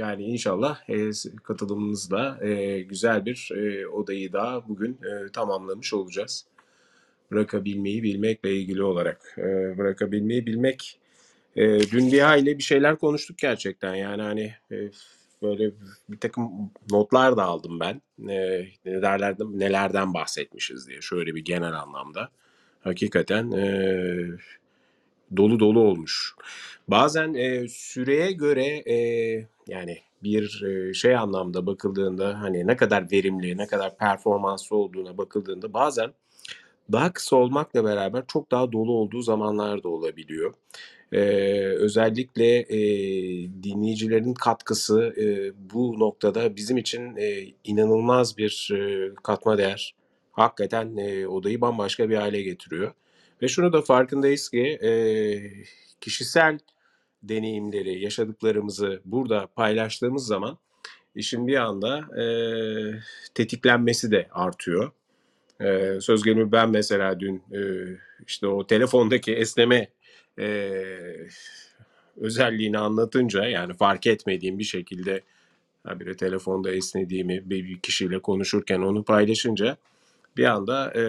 yani inşallah e, katılımımızla e, güzel bir e, odayı daha bugün e, tamamlamış olacağız. Bırakabilmeyi bilmekle ilgili olarak. E, bırakabilmeyi bilmek e, dün Liha ile bir şeyler konuştuk gerçekten. Yani hani e, böyle bir takım notlar da aldım ben. E, nelerden, nelerden bahsetmişiz diye şöyle bir genel anlamda. Hakikaten e, dolu dolu olmuş. Bazen e, süreye göre e, yani bir şey anlamda bakıldığında hani ne kadar verimli, ne kadar performanslı olduğuna bakıldığında bazen daha kısa olmakla beraber çok daha dolu olduğu zamanlar da olabiliyor. Ee, özellikle e, dinleyicilerin katkısı e, bu noktada bizim için e, inanılmaz bir e, katma değer. Hakikaten e, odayı bambaşka bir hale getiriyor. Ve şunu da farkındayız ki e, kişisel deneyimleri, yaşadıklarımızı burada paylaştığımız zaman işin bir anda e, tetiklenmesi de artıyor. E, söz gelimi ben mesela dün e, işte o telefondaki esneme e, özelliğini anlatınca yani fark etmediğim bir şekilde bir telefonda esnediğimi bir kişiyle konuşurken onu paylaşınca bir anda e,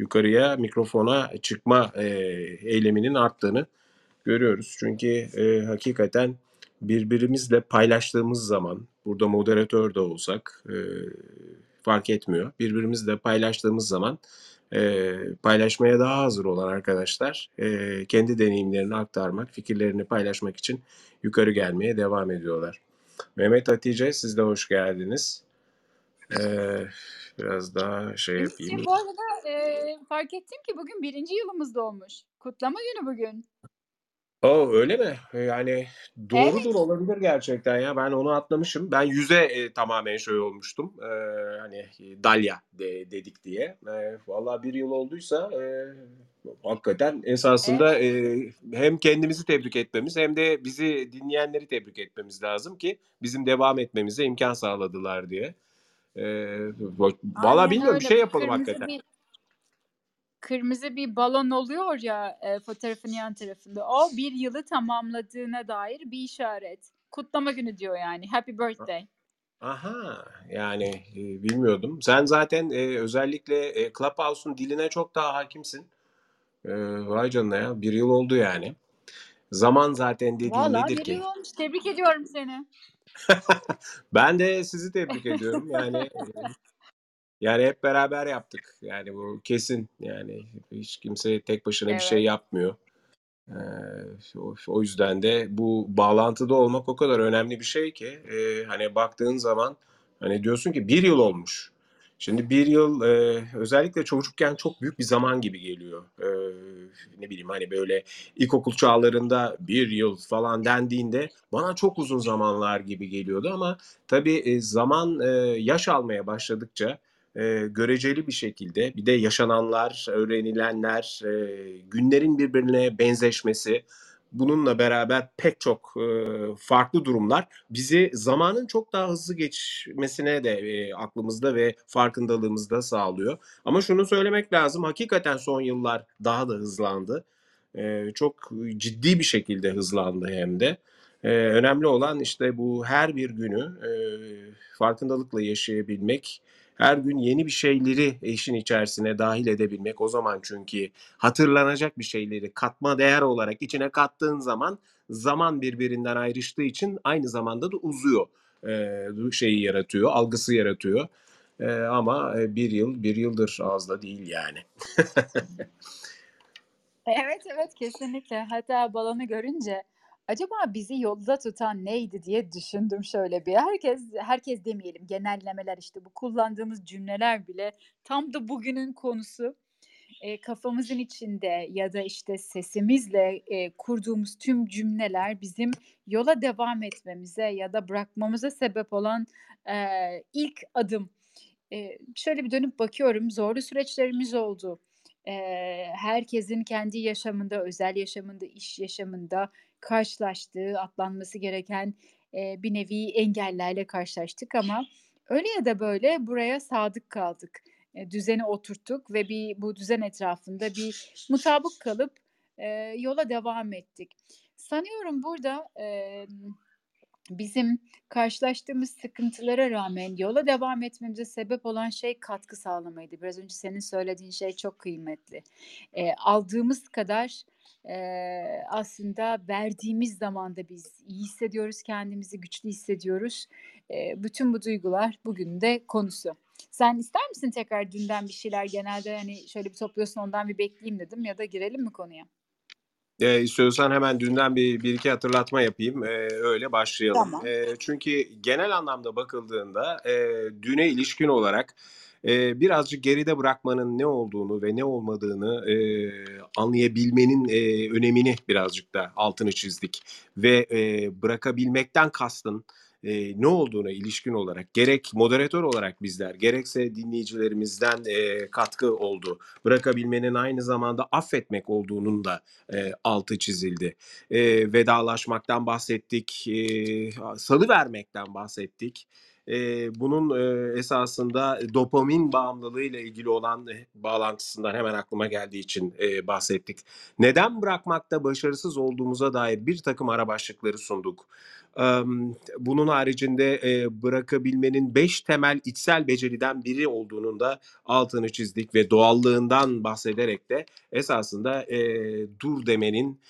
yukarıya mikrofona çıkma e, eyleminin arttığını görüyoruz. Çünkü e, hakikaten birbirimizle paylaştığımız zaman burada moderatör de olsak e, fark etmiyor. Birbirimizle paylaştığımız zaman e, paylaşmaya daha hazır olan arkadaşlar e, kendi deneyimlerini aktarmak, fikirlerini paylaşmak için yukarı gelmeye devam ediyorlar. Mehmet Hatice siz de hoş geldiniz. Ee, biraz daha şey yapayım. Bu arada e, fark ettim ki bugün birinci yılımız dolmuş. Kutlama günü bugün. O öyle mi? Yani doğrudur Evet. olabilir gerçekten ya. Ben onu atlamışım. Ben yüze e, tamamen şey olmuştum. E, hani e, Dalya de, dedik diye. E, vallahi bir yıl olduysa e, hakikaten esasında Evet. e, hem kendimizi tebrik etmemiz hem de bizi dinleyenleri tebrik etmemiz lazım ki bizim devam etmemize imkan sağladılar diye. E, vallahi bilmiyorum bir şey yapalım Kırmızı hakikaten. bir kırmızı bir balon oluyor ya e, fotoğrafın yan tarafında. O bir yılı tamamladığına dair bir işaret. Kutlama günü diyor yani. Happy birthday. Aha yani e, bilmiyordum. Sen zaten e, özellikle e, Clubhouse'un diline çok daha hakimsin. E, vay canına ya bir yıl oldu yani. Zaman zaten dediğin Valla nedir bir ki? yıl olmuş. Tebrik ediyorum seni. ben de sizi tebrik ediyorum. Yani e, yani hep beraber yaptık. Yani bu kesin. Yani hiç kimse tek başına bir şey yapmıyor. Ee, o, yüzden de bu bağlantıda olmak o kadar önemli bir şey ki e, hani baktığın zaman hani diyorsun ki bir yıl olmuş. Şimdi bir yıl e, özellikle çocukken çok büyük bir zaman gibi geliyor. E, ne bileyim hani böyle ilkokul çağlarında bir yıl falan dendiğinde bana çok uzun zamanlar gibi geliyordu ama tabii e, zaman e, yaş almaya başladıkça e, göreceli bir şekilde bir de yaşananlar, öğrenilenler, e, günlerin birbirine benzeşmesi, bununla beraber pek çok e, farklı durumlar bizi zamanın çok daha hızlı geçmesine de e, aklımızda ve farkındalığımızda sağlıyor. Ama şunu söylemek lazım, hakikaten son yıllar daha da hızlandı. E, çok ciddi bir şekilde hızlandı hem de. Ee, önemli olan işte bu her bir günü e, farkındalıkla yaşayabilmek, her gün yeni bir şeyleri işin içerisine dahil edebilmek o zaman çünkü hatırlanacak bir şeyleri katma değer olarak içine kattığın zaman zaman birbirinden ayrıştığı için aynı zamanda da uzuyor e, şeyi yaratıyor, algısı yaratıyor. E, ama bir yıl bir yıldır az değil yani. evet evet kesinlikle. Hatta balonu görünce Acaba bizi yolda tutan neydi diye düşündüm şöyle bir. Herkes herkes demeyelim, genellemeler, işte, bu kullandığımız cümleler bile tam da bugünün konusu. Eee, kafamızın içinde ya da, işte, sesimizle, eee, kurduğumuz tüm cümleler bizim yola devam etmemize ya da bırakmamıza sebep olan, eee, ilk adım. Eee, şöyle bir dönüp bakıyorum, zorlu süreçlerimiz oldu. Eee, herkesin kendi yaşamında, özel yaşamında, iş yaşamında karşılaştığı, atlanması gereken, eee, bir nevi engellerle karşılaştık ama öyle ya da böyle buraya sadık kaldık. Eee, düzeni oturttuk ve bir bu düzen etrafında bir mutabık kalıp, eee, yola devam ettik. Sanıyorum burada, emm, bizim karşılaştığımız sıkıntılara rağmen yola devam etmemize sebep olan şey katkı sağlamaydı. Biraz önce senin söylediğin şey çok kıymetli. Eee, aldığımız kadar, eee, aslında verdiğimiz zaman da biz iyi hissediyoruz kendimizi, güçlü hissediyoruz. Eee, bütün bu duygular bugünün de konusu. Sen ister misin tekrar dünden bir şeyler genelde, hani, şöyle bir topluyorsun ondan bir bekleyeyim dedim ya da girelim mi konuya? Eee, istiyorsan hemen dünden bir 1-2 hatırlatma yapayım, eee, öyle başlayalım. Tamam. Eee, çünkü genel anlamda bakıldığında, eee, düne ilişkin olarak, eee, birazcık geride bırakmanın ne olduğunu ve ne olmadığını, eee, anlayabilmenin, eee, önemini birazcık da altını çizdik ve, eee, bırakabilmekten kastın, eee, ne olduğuna ilişkin olarak gerek moderatör olarak bizler gerekse dinleyicilerimizden, eee, katkı oldu. Bırakabilmenin aynı zamanda affetmek olduğunun da, eee, altı çizildi. Eee, vedalaşmaktan bahsettik, eee, salıvermekten bahsettik. Eee, bunun, eee, esasında dopamin bağımlılığıyla ilgili olan, eee, bağlantısından hemen aklıma geldiği için, eee, bahsettik. Neden bırakmakta başarısız olduğumuza dair birtakım ara başlıkları sunduk. Bunun haricinde, bırakabilmenin 5 temel içsel beceriden biri olduğunun da altını çizdik ve doğallığından bahsederek de esasında, dur demenin,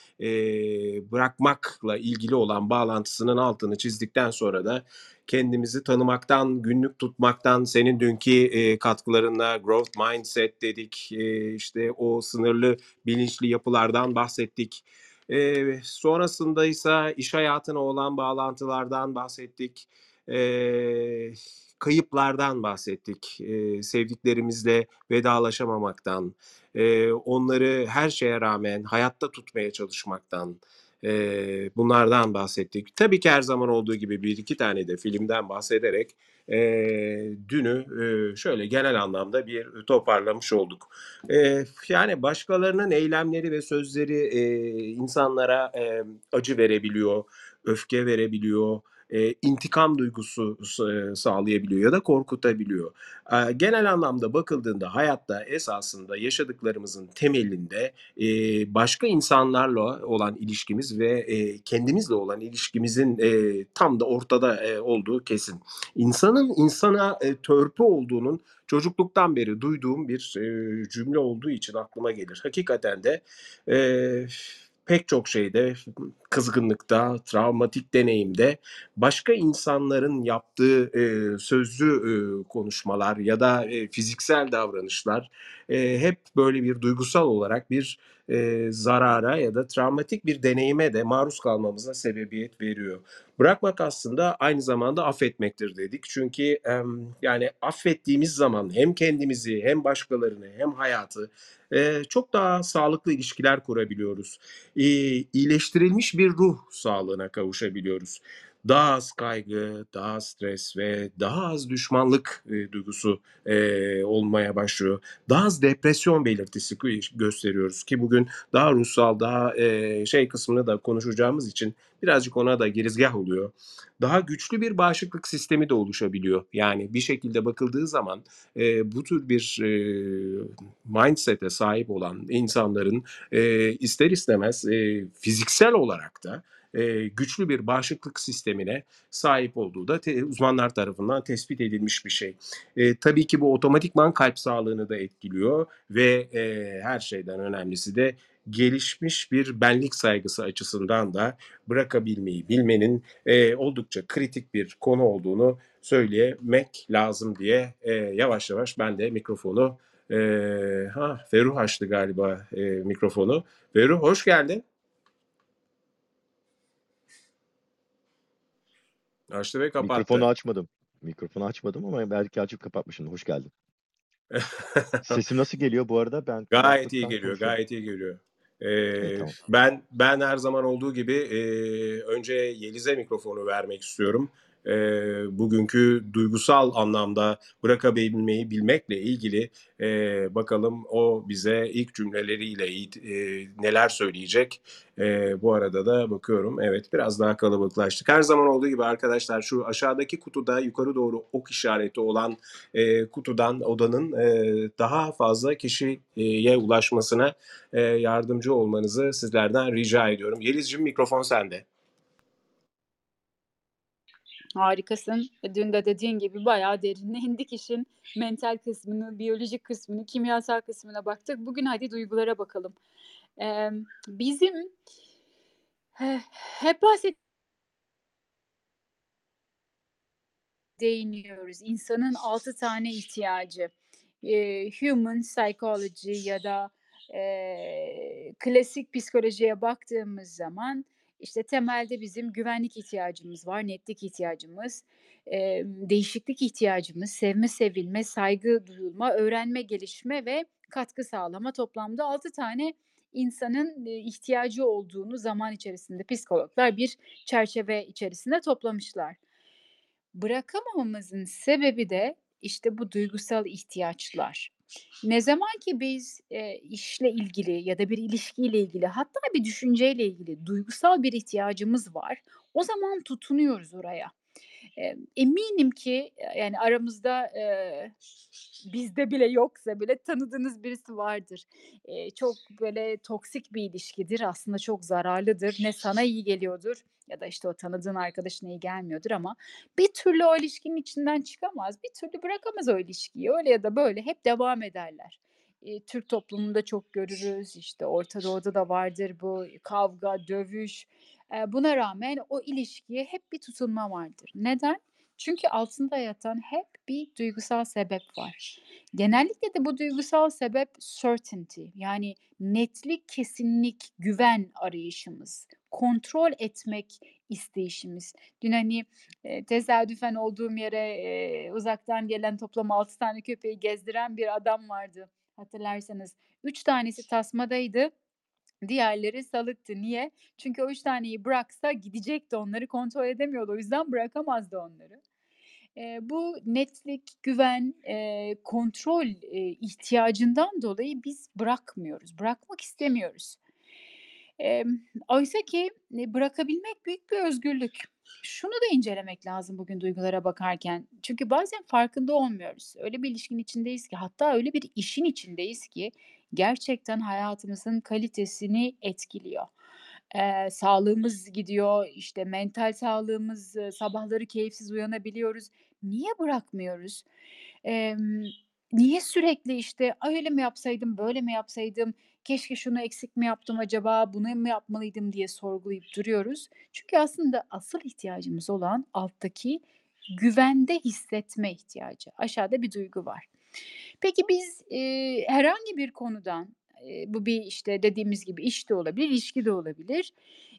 bırakmakla ilgili olan bağlantısının altını çizdikten sonra da kendimizi tanımaktan, günlük tutmaktan, senin dünkü, eee, katkılarınla growth mindset dedik, işte o sınırlı bilinçli yapılardan bahsettik. Eee, sonrasındaysa iş hayatına olan bağlantılardan bahsettik. Eee, kayıplardan bahsettik. Eee, sevdiklerimizle vedalaşamamaktan, eee, onları her şeye rağmen hayatta tutmaya çalışmaktan, eee, bunlardan bahsettik. Tabii ki her zaman olduğu gibi 1-2 tane de filmden bahsederek, eee, dünü, eee, şöyle genel anlamda bir toparlamış olduk. Eee, yani başkalarının eylemleri ve sözleri, eee, insanlara, emm, acı verebiliyor, öfke verebiliyor, eee, intikam duygusu s sağlayabiliyor ya da korkutabiliyor. Aaa, genel anlamda bakıldığında hayatta esasında yaşadıklarımızın temelinde, eee, başka insanlarla olan ilişkimiz ve, eee, kendimizle olan ilişkimizin, eee, tam da ortada, eee, olduğu kesin. İnsanın insana, eee, törpü olduğunun çocukluktan beri duyduğum bir, eee, cümle olduğu için aklıma gelir. Hakikaten de, eee, pek çok şeyde, kızgınlıkta, travmatik deneyimde başka insanların yaptığı, eee, sözlü, üüü, konuşmalar ya da, eee, fiziksel davranışlar, eee, hep böyle bir duygusal olarak bir, eee, zarara ya da travmatik bir deneyime de maruz kalmamıza sebebiyet veriyor. Bırakmak aslında aynı zamanda affetmektir dedik. Çünkü, emm, yani affettiğimiz zaman hem kendimizi hem başkalarını hem hayatı, eee, çok daha sağlıklı ilişkiler kurabiliyoruz. İii, iyileştirilmiş bir ruh sağlığına kavuşabiliyoruz. Daha az kaygı, daha az stres ve daha az düşmanlık, eee, duygusu, eee, olmaya başlıyor. Daha az depresyon belirtisi gösteriyoruz ki bugün daha ruhsal, daha, eee, şey kısmını da konuşacağımız için birazcık ona da girizgâh oluyor. Daha güçlü bir bağışıklık sistemi de oluşabiliyor. Yani bir şekilde bakıldığı zaman, eee, bu tür bir, eee, mindset'e sahip olan insanların, eee, ister istemez, eee, fiziksel olarak da, eee, güçlü bir bağışıklık sistemine sahip olduğu da te uzmanlar tarafından tespit edilmiş bir şey. Eee, tabii ki bu otomatikman kalp sağlığını da etkiliyor ve, eee, her şeyden önemlisi de gelişmiş bir benlik saygısı açısından da bırakabilmeyi bilmenin, eee, oldukça kritik bir konu olduğunu söylemek lazım diye, eee, yavaş yavaş ben de mikrofonu, eee, hah, Ferruh açtı galiba, eee, mikrofonu. Ferruh hoş geldin. Açtı ve Mikrofonu kapattı. açmadım. Mikrofonu açmadım ama belki açıp kapatmışımdır. Hoş geldin. Sesim nasıl geliyor bu arada? Ben Gayet iyi geliyor, konuşuyorum. gayet iyi geliyor. Evet, Eee, tamam. ben ben her zaman olduğu gibi, eee, önce Yeliz'e mikrofonu vermek istiyorum. Eee, bugünkü duygusal anlamda bırakabilmeyi bilmekle ilgili, eee, bakalım o bize ilk cümleleriyle eee, neler söyleyecek? Eee, bu arada da bakıyorum, evet, biraz daha kalabalıklaştık. Her zaman olduğu gibi arkadaşlar şu aşağıdaki kutuda yukarı doğru ok işareti olan, eee, kutudan odanın, eee, daha fazla kişiye ulaşmasına, eee, yardımcı olmanızı sizlerden rica ediyorum. Yelizciğim mikrofon sende. Harikasın. E, dün de dediğin gibi bayağı derine indik işin mental kısmını, biyolojik kısmını, kimyasal kısmına baktık. Bugün hadi duygulara bakalım. Emm, bizim heh, hep bahset değiniyoruz. İnsanın 6 tane ihtiyacı. Eee, human psychology ya da, eee, klasik psikolojiye baktığımız zaman, işte, temelde bizim güvenlik ihtiyacımız var, netlik ihtiyacımız, emm, değişiklik ihtiyacımız, sevme, sevilme, saygı duyulma, öğrenme, gelişme ve katkı sağlama. Toplamda 6 tane insanın, ihtiyacı olduğunu zaman içerisinde psikologlar bir çerçeve içerisinde toplamışlar. Bırakamamamızın sebebi de, işte, bu duygusal ihtiyaçlar. Ne zaman ki biz, eee, işle ilgili ya da bir ilişkiyle ilgili hatta bir düşünceyle ilgili duygusal bir ihtiyacımız var, o zaman tutunuyoruz oraya. Eminim ki, yani, aramızda, eee, bizde bile yoksa bile tanıdığınız birisi vardır. Eee, çok, böyle, toksik bir ilişkidir, aslında çok zararlıdır. Ne sana iyi geliyordur ya da, işte, o tanıdığın arkadaşına iyi gelmiyordur ama bir türlü o ilişkinin içinden çıkamaz, bir türlü bırakamaz o ilişkiyi. Öyle ya da böyle hep devam ederler. Türk toplumunda çok görürüz, işte, Orta Doğu'da da vardır bu kavga, dövüş. Buna rağmen o ilişkiye hep bir tutunma vardır. Neden? Çünkü altında yatan hep bir duygusal sebep var. Genellikle de bu duygusal sebep certainty yani netlik, kesinlik, güven arayışımız, kontrol etmek isteyişimiz. Dün, hani, eee, tesadüfen olduğum yere, eee, uzaktan gelen toplam 6 tane köpeği gezdiren bir adam vardı hatırlarsanız. 3 tanesi tasmadaydı, diğerleri salıktı. Niye? Çünkü o 3 taneyi bıraksa gidecekti, onları kontrol edemiyordu. O yüzden bırakamazdı onları. Eee, bu netlik, güven, eee, kontrol, eee, ihtiyacından dolayı biz bırakmıyoruz, bırakmak istemiyoruz. Emm, oysaki, eee, bırakabilmek büyük bir özgürlük. Şunu da incelemek lazım bugün duygulara bakarken. Çünkü bazen farkında olmuyoruz. Öyle bir ilişkinin içindeyiz ki hatta öyle bir işin içindeyiz ki gerçekten hayatımızın kalitesini etkiliyor. Eee, sağlığımız gidiyor, işte, mental sağlığımız, sabahları keyifsiz uyanabiliyoruz. Niye bırakmıyoruz? Emm, niye sürekli, işte, "Ay, öyle mi yapsaydım, böyle mi yapsaydım, keşke şunu eksik mi yaptım acaba, bunu mu yapmalıydım?" diye sorgulayıp duruyoruz. Çünkü aslında asıl ihtiyacımız olan alttaki güvende hissetme ihtiyacı. Aşağıda bir duygu var. Peki biz, eee, herhangi bir konudan, eee, bu bir, işte, dediğimiz gibi iş de olabilir, ilişki de olabilir,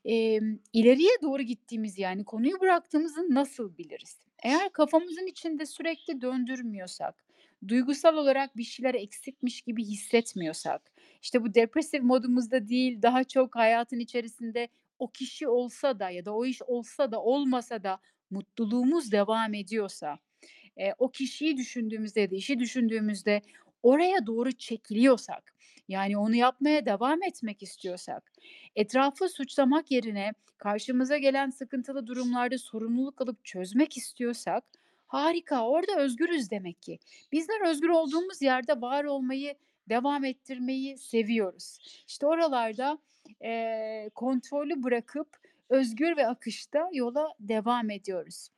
emm, ileriye doğru gittiğimiz, yani konuyu bıraktığımızı nasıl biliriz? Eğer kafamızın içinde sürekli döndürmüyorsak, duygusal olarak bir şeyler eksikmiş gibi hissetmiyorsak, işte, bu depresif modumuzda değil, daha çok hayatın içerisinde o kişi olsa da ya da o iş olsa da olmasa da mutluluğumuz devam ediyorsa, eee, o kişiyi düşündüğümüzde ya da işi düşündüğümüzde oraya doğru çekiliyorsak, yani onu yapmaya devam etmek istiyorsak, etrafı suçlamak yerine karşımıza gelen sıkıntılı durumlarda sorumluluk alıp çözmek istiyorsak harika, orada özgürüz demek ki. Bizler özgür olduğumuz yerde var olmayı, devam ettirmeyi seviyoruz. İşte oralarda, eee, kontrolü bırakıp özgür ve akışta yola devam ediyoruz.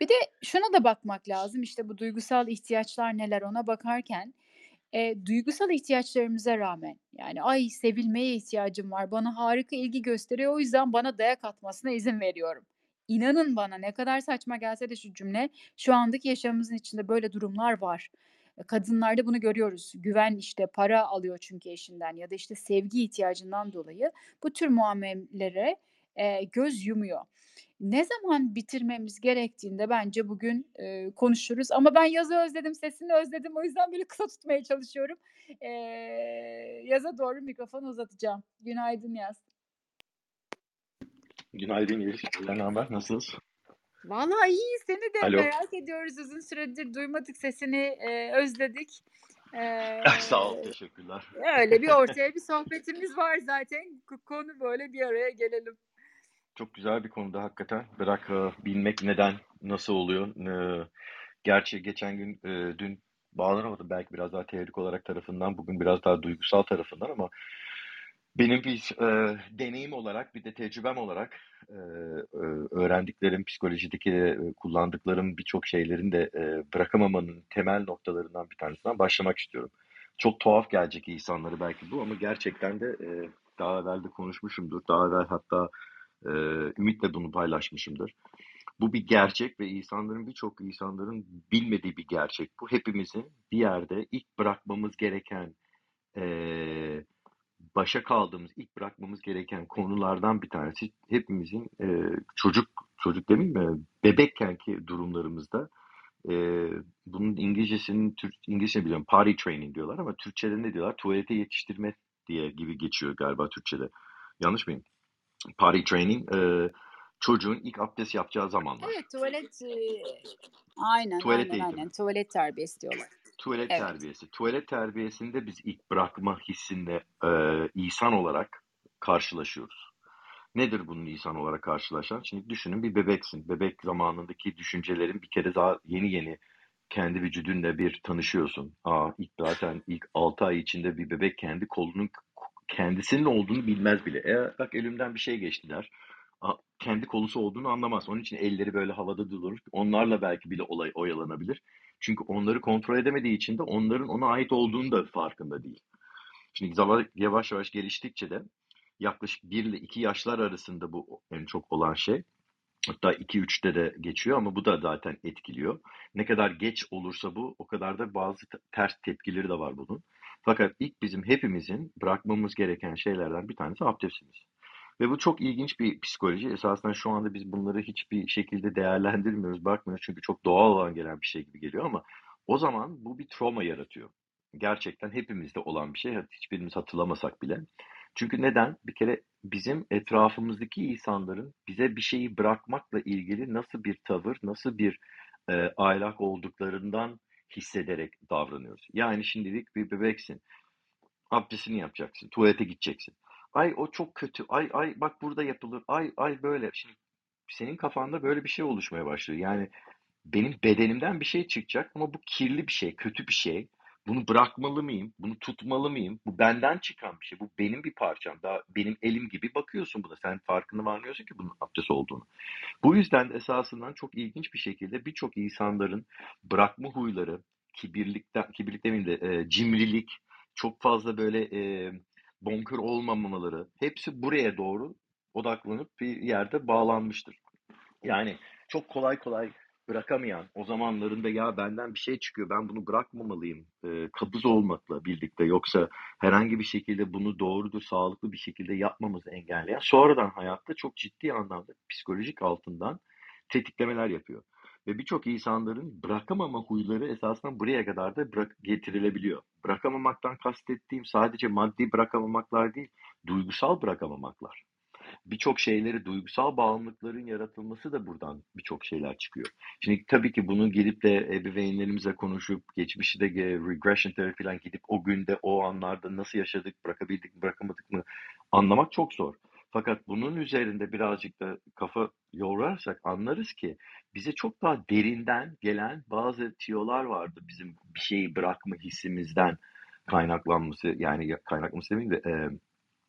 Bir de şuna da bakmak lazım, işte, bu duygusal ihtiyaçlar neler ona bakarken, eee, duygusal ihtiyaçlarımıza rağmen, yani, "Ay, sevilmeye ihtiyacım var, bana harika ilgi gösteriyor, o yüzden bana dayak atmasına izin veriyorum." İnanın bana ne kadar saçma gelse de şu cümle, şu andaki yaşamımızın içinde böyle durumlar var. Eee, kadınlarda bunu görüyoruz. Güven, işte, para alıyor çünkü eşinden ya da, işte, sevgi ihtiyacından dolayı bu tür muamelelere, eee, göz yumuyor. Ne zaman bitirmemiz gerektiğinde bence bugün, eee, konuşuruz ama ben Yaz'ı özledim, sesini özledim. O yüzden böyle kısa tutmaya çalışıyorum. Eee, Yaz'a doğru mikrofonu uzatacağım. Günaydın Yaz. Günaydın Elif. Ne haber? Nasılsınız? Vallahi iyi, seni de Alo. merak ediyoruz. Uzun süredir duymadık sesini, eee, özledik. Eee, Sağ ol, teşekkürler. öyle bir ortaya bir sohbetimiz var zaten. Konu böyle bir araya gelelim. Çok güzel bir konuda hakikaten. Bırak, bilmek neden, nasıl oluyor? Gerçi geçen gün, dün bağlanamadım belki biraz daha teorik olarak tarafından, bugün biraz daha duygusal tarafından ama Benim bir e, deneyim olarak bir de tecrübem olarak e, e, öğrendiklerim, psikolojideki e, kullandıklarım birçok şeylerin de e, bırakamamanın temel noktalarından bir tanesinden başlamak istiyorum. Çok tuhaf gelecek insanları belki bu ama gerçekten de e, daha evvel de konuşmuşumdur. Daha evvel hatta e, Ümit'le bunu paylaşmışımdır. Bu bir gerçek ve insanların birçok insanların bilmediği bir gerçek. Bu hepimizin bir yerde ilk bırakmamız gereken e, başa kaldığımız, ilk bırakmamız gereken konulardan bir tanesi hepimizin e, çocuk, çocuk demeyeyim mi? Bebekkenki durumlarımızda e, bunun İngilizcesinin, Türk, İngilizce biliyorum, party training diyorlar ama Türkçe'de ne diyorlar? Tuvalete yetiştirme diye gibi geçiyor galiba Türkçe'de. Yanlış mıyım? Party training, e, çocuğun ilk abdest yapacağı zamanlar. Evet tuvalet e, aynen Tuvalet aynen eğitimi. aynen tuvalet terbiyesi diyorlar. Tuvalet Evet. terbiyesi. Tuvalet terbiyesinde biz ilk bırakma hissinde e, insan olarak karşılaşıyoruz. Nedir bunun insan olarak karşılaşan? Şimdi düşünün bir bebeksin. Bebek zamanındaki düşüncelerin bir kere daha yeni yeni kendi vücudunla bir tanışıyorsun. Aa, ilk zaten ilk 6 ay içinde bir bebek kendi kolunun kendisinin olduğunu bilmez bile. E, bak elimden bir şey geçtiler. Aa, kendi kolusu olduğunu anlamaz. Onun için elleri böyle havada durur. Onlarla belki bile olay oyalanabilir. Çünkü onları kontrol edemediği için de onların ona ait olduğunu da farkında değil. Şimdi zaman yavaş yavaş geliştikçe de yaklaşık 1 ile 2 yaşlar arasında bu en çok olan şey. Hatta 2-3'te de geçiyor ama bu da zaten etkiliyor. Ne kadar geç olursa bu o kadar da bazı te- ters tepkileri de var bunun. Fakat ilk bizim hepimizin bırakmamız gereken şeylerden bir tanesi abdestimiz. Ve bu çok ilginç bir psikoloji. Esasında şu anda biz bunları hiçbir şekilde değerlendirmiyoruz, bakmıyoruz. Çünkü çok doğal olan gelen bir şey gibi geliyor ama o zaman bu bir travma yaratıyor. Gerçekten hepimizde olan bir şey. Hiçbirimiz hatırlamasak bile. Çünkü neden? Bir kere bizim etrafımızdaki insanların bize bir şeyi bırakmakla ilgili nasıl bir tavır, nasıl bir e, ahlak olduklarından hissederek davranıyoruz. Yani şimdilik bir bebeksin. Abdestini yapacaksın. Tuvalete gideceksin. Ay o çok kötü. Ay ay bak burada yapılır. Ay ay böyle. Şimdi senin kafanda böyle bir şey oluşmaya başlıyor. Yani benim bedenimden bir şey çıkacak ama bu kirli bir şey, kötü bir şey. Bunu bırakmalı mıyım? Bunu tutmalı mıyım? Bu benden çıkan bir şey. Bu benim bir parçam. Daha benim elim gibi bakıyorsun buna. Sen farkında varmıyorsun ki bunun abdest olduğunu. Bu yüzden de esasından çok ilginç bir şekilde birçok insanların bırakma huyları, kibirlikten, kibirlik demeyeyim de e, cimrilik, çok fazla böyle e, bonkör olmamaları hepsi buraya doğru odaklanıp bir yerde bağlanmıştır. Yani çok kolay kolay bırakamayan o zamanlarında ya benden bir şey çıkıyor ben bunu bırakmamalıyım e, kabız olmakla birlikte yoksa herhangi bir şekilde bunu doğrudur sağlıklı bir şekilde yapmamızı engelleyen sonradan hayatta çok ciddi anlamda psikolojik altından tetiklemeler yapıyor. Ve birçok insanların bırakamama huyları esasında buraya kadar da bırak getirilebiliyor. Bırakamamaktan kastettiğim sadece maddi bırakamamaklar değil, duygusal bırakamamaklar birçok şeyleri duygusal bağımlılıkların yaratılması da buradan birçok şeyler çıkıyor. Şimdi tabii ki bunu gelip de ebeveynlerimize konuşup geçmişi de regression terapi falan gidip o günde o anlarda nasıl yaşadık bırakabildik mi bırakamadık mı anlamak çok zor. Fakat bunun üzerinde birazcık da kafa yorarsak anlarız ki bize çok daha derinden gelen bazı tiyolar vardı bizim bir şeyi bırakma hissimizden kaynaklanması yani kaynaklanması demeyeyim de e,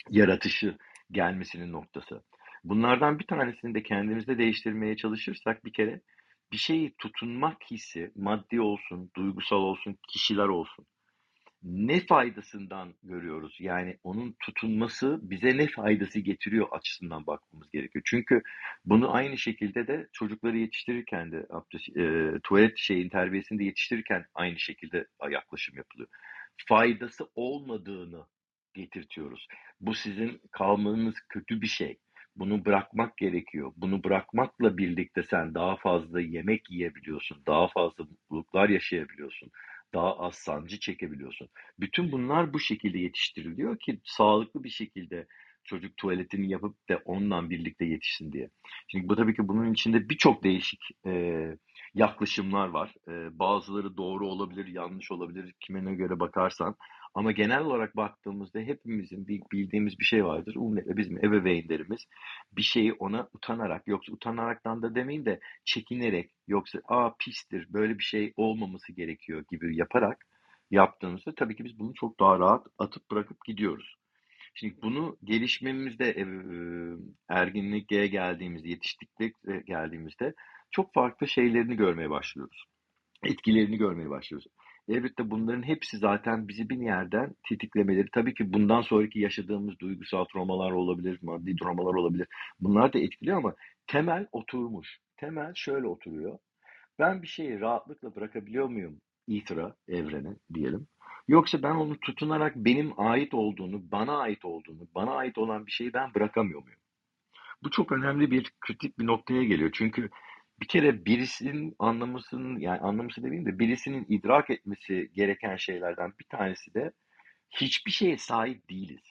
yaratışı gelmesinin noktası. Bunlardan bir tanesini de kendimizde değiştirmeye çalışırsak bir kere bir şeyi tutunmak hissi maddi olsun, duygusal olsun, kişiler olsun. Ne faydasından görüyoruz? Yani onun tutunması bize ne faydası getiriyor açısından bakmamız gerekiyor. Çünkü bunu aynı şekilde de çocukları yetiştirirken de e, tuvalet şeyin terbiyesini de yetiştirirken aynı şekilde yaklaşım yapılıyor. Faydası olmadığını getirtiyoruz. Bu sizin kalmanız kötü bir şey. Bunu bırakmak gerekiyor. Bunu bırakmakla birlikte sen daha fazla yemek yiyebiliyorsun. Daha fazla mutluluklar yaşayabiliyorsun. Daha az sancı çekebiliyorsun. Bütün bunlar bu şekilde yetiştiriliyor ki sağlıklı bir şekilde çocuk tuvaletini yapıp da onunla birlikte yetişsin diye. Şimdi bu tabii ki bunun içinde birçok değişik e, yaklaşımlar var. E, bazıları doğru olabilir, yanlış olabilir, kimine göre bakarsan. Ama genel olarak baktığımızda hepimizin bildiğimiz bir şey vardır. Umumiyetle bizim ebeveynlerimiz bir şeyi ona utanarak, yoksa utanaraktan da demeyin de çekinerek, yoksa aa pistir, böyle bir şey olmaması gerekiyor gibi yaparak yaptığımızda tabii ki biz bunu çok daha rahat atıp bırakıp gidiyoruz. Şimdi bunu gelişmemizde e, erginliğe geldiğimizde, yetiştikliğe geldiğimizde çok farklı şeylerini görmeye başlıyoruz. Etkilerini görmeye başlıyoruz. Elbette bunların hepsi zaten bizi bir yerden tetiklemeleri. Tabii ki bundan sonraki yaşadığımız duygusal travmalar olabilir, maddi travmalar olabilir. Bunlar da etkiliyor ama temel oturmuş. Temel şöyle oturuyor. Ben bir şeyi rahatlıkla bırakabiliyor muyum ithra, evrene diyelim. Yoksa ben onu tutunarak benim ait olduğunu, bana ait olduğunu, bana ait olan bir şeyi ben bırakamıyor muyum? Bu çok önemli bir kritik bir noktaya geliyor. Çünkü bir kere birisinin anlamasının yani anlaması demeyeyim de birisinin idrak etmesi gereken şeylerden bir tanesi de hiçbir şeye sahip değiliz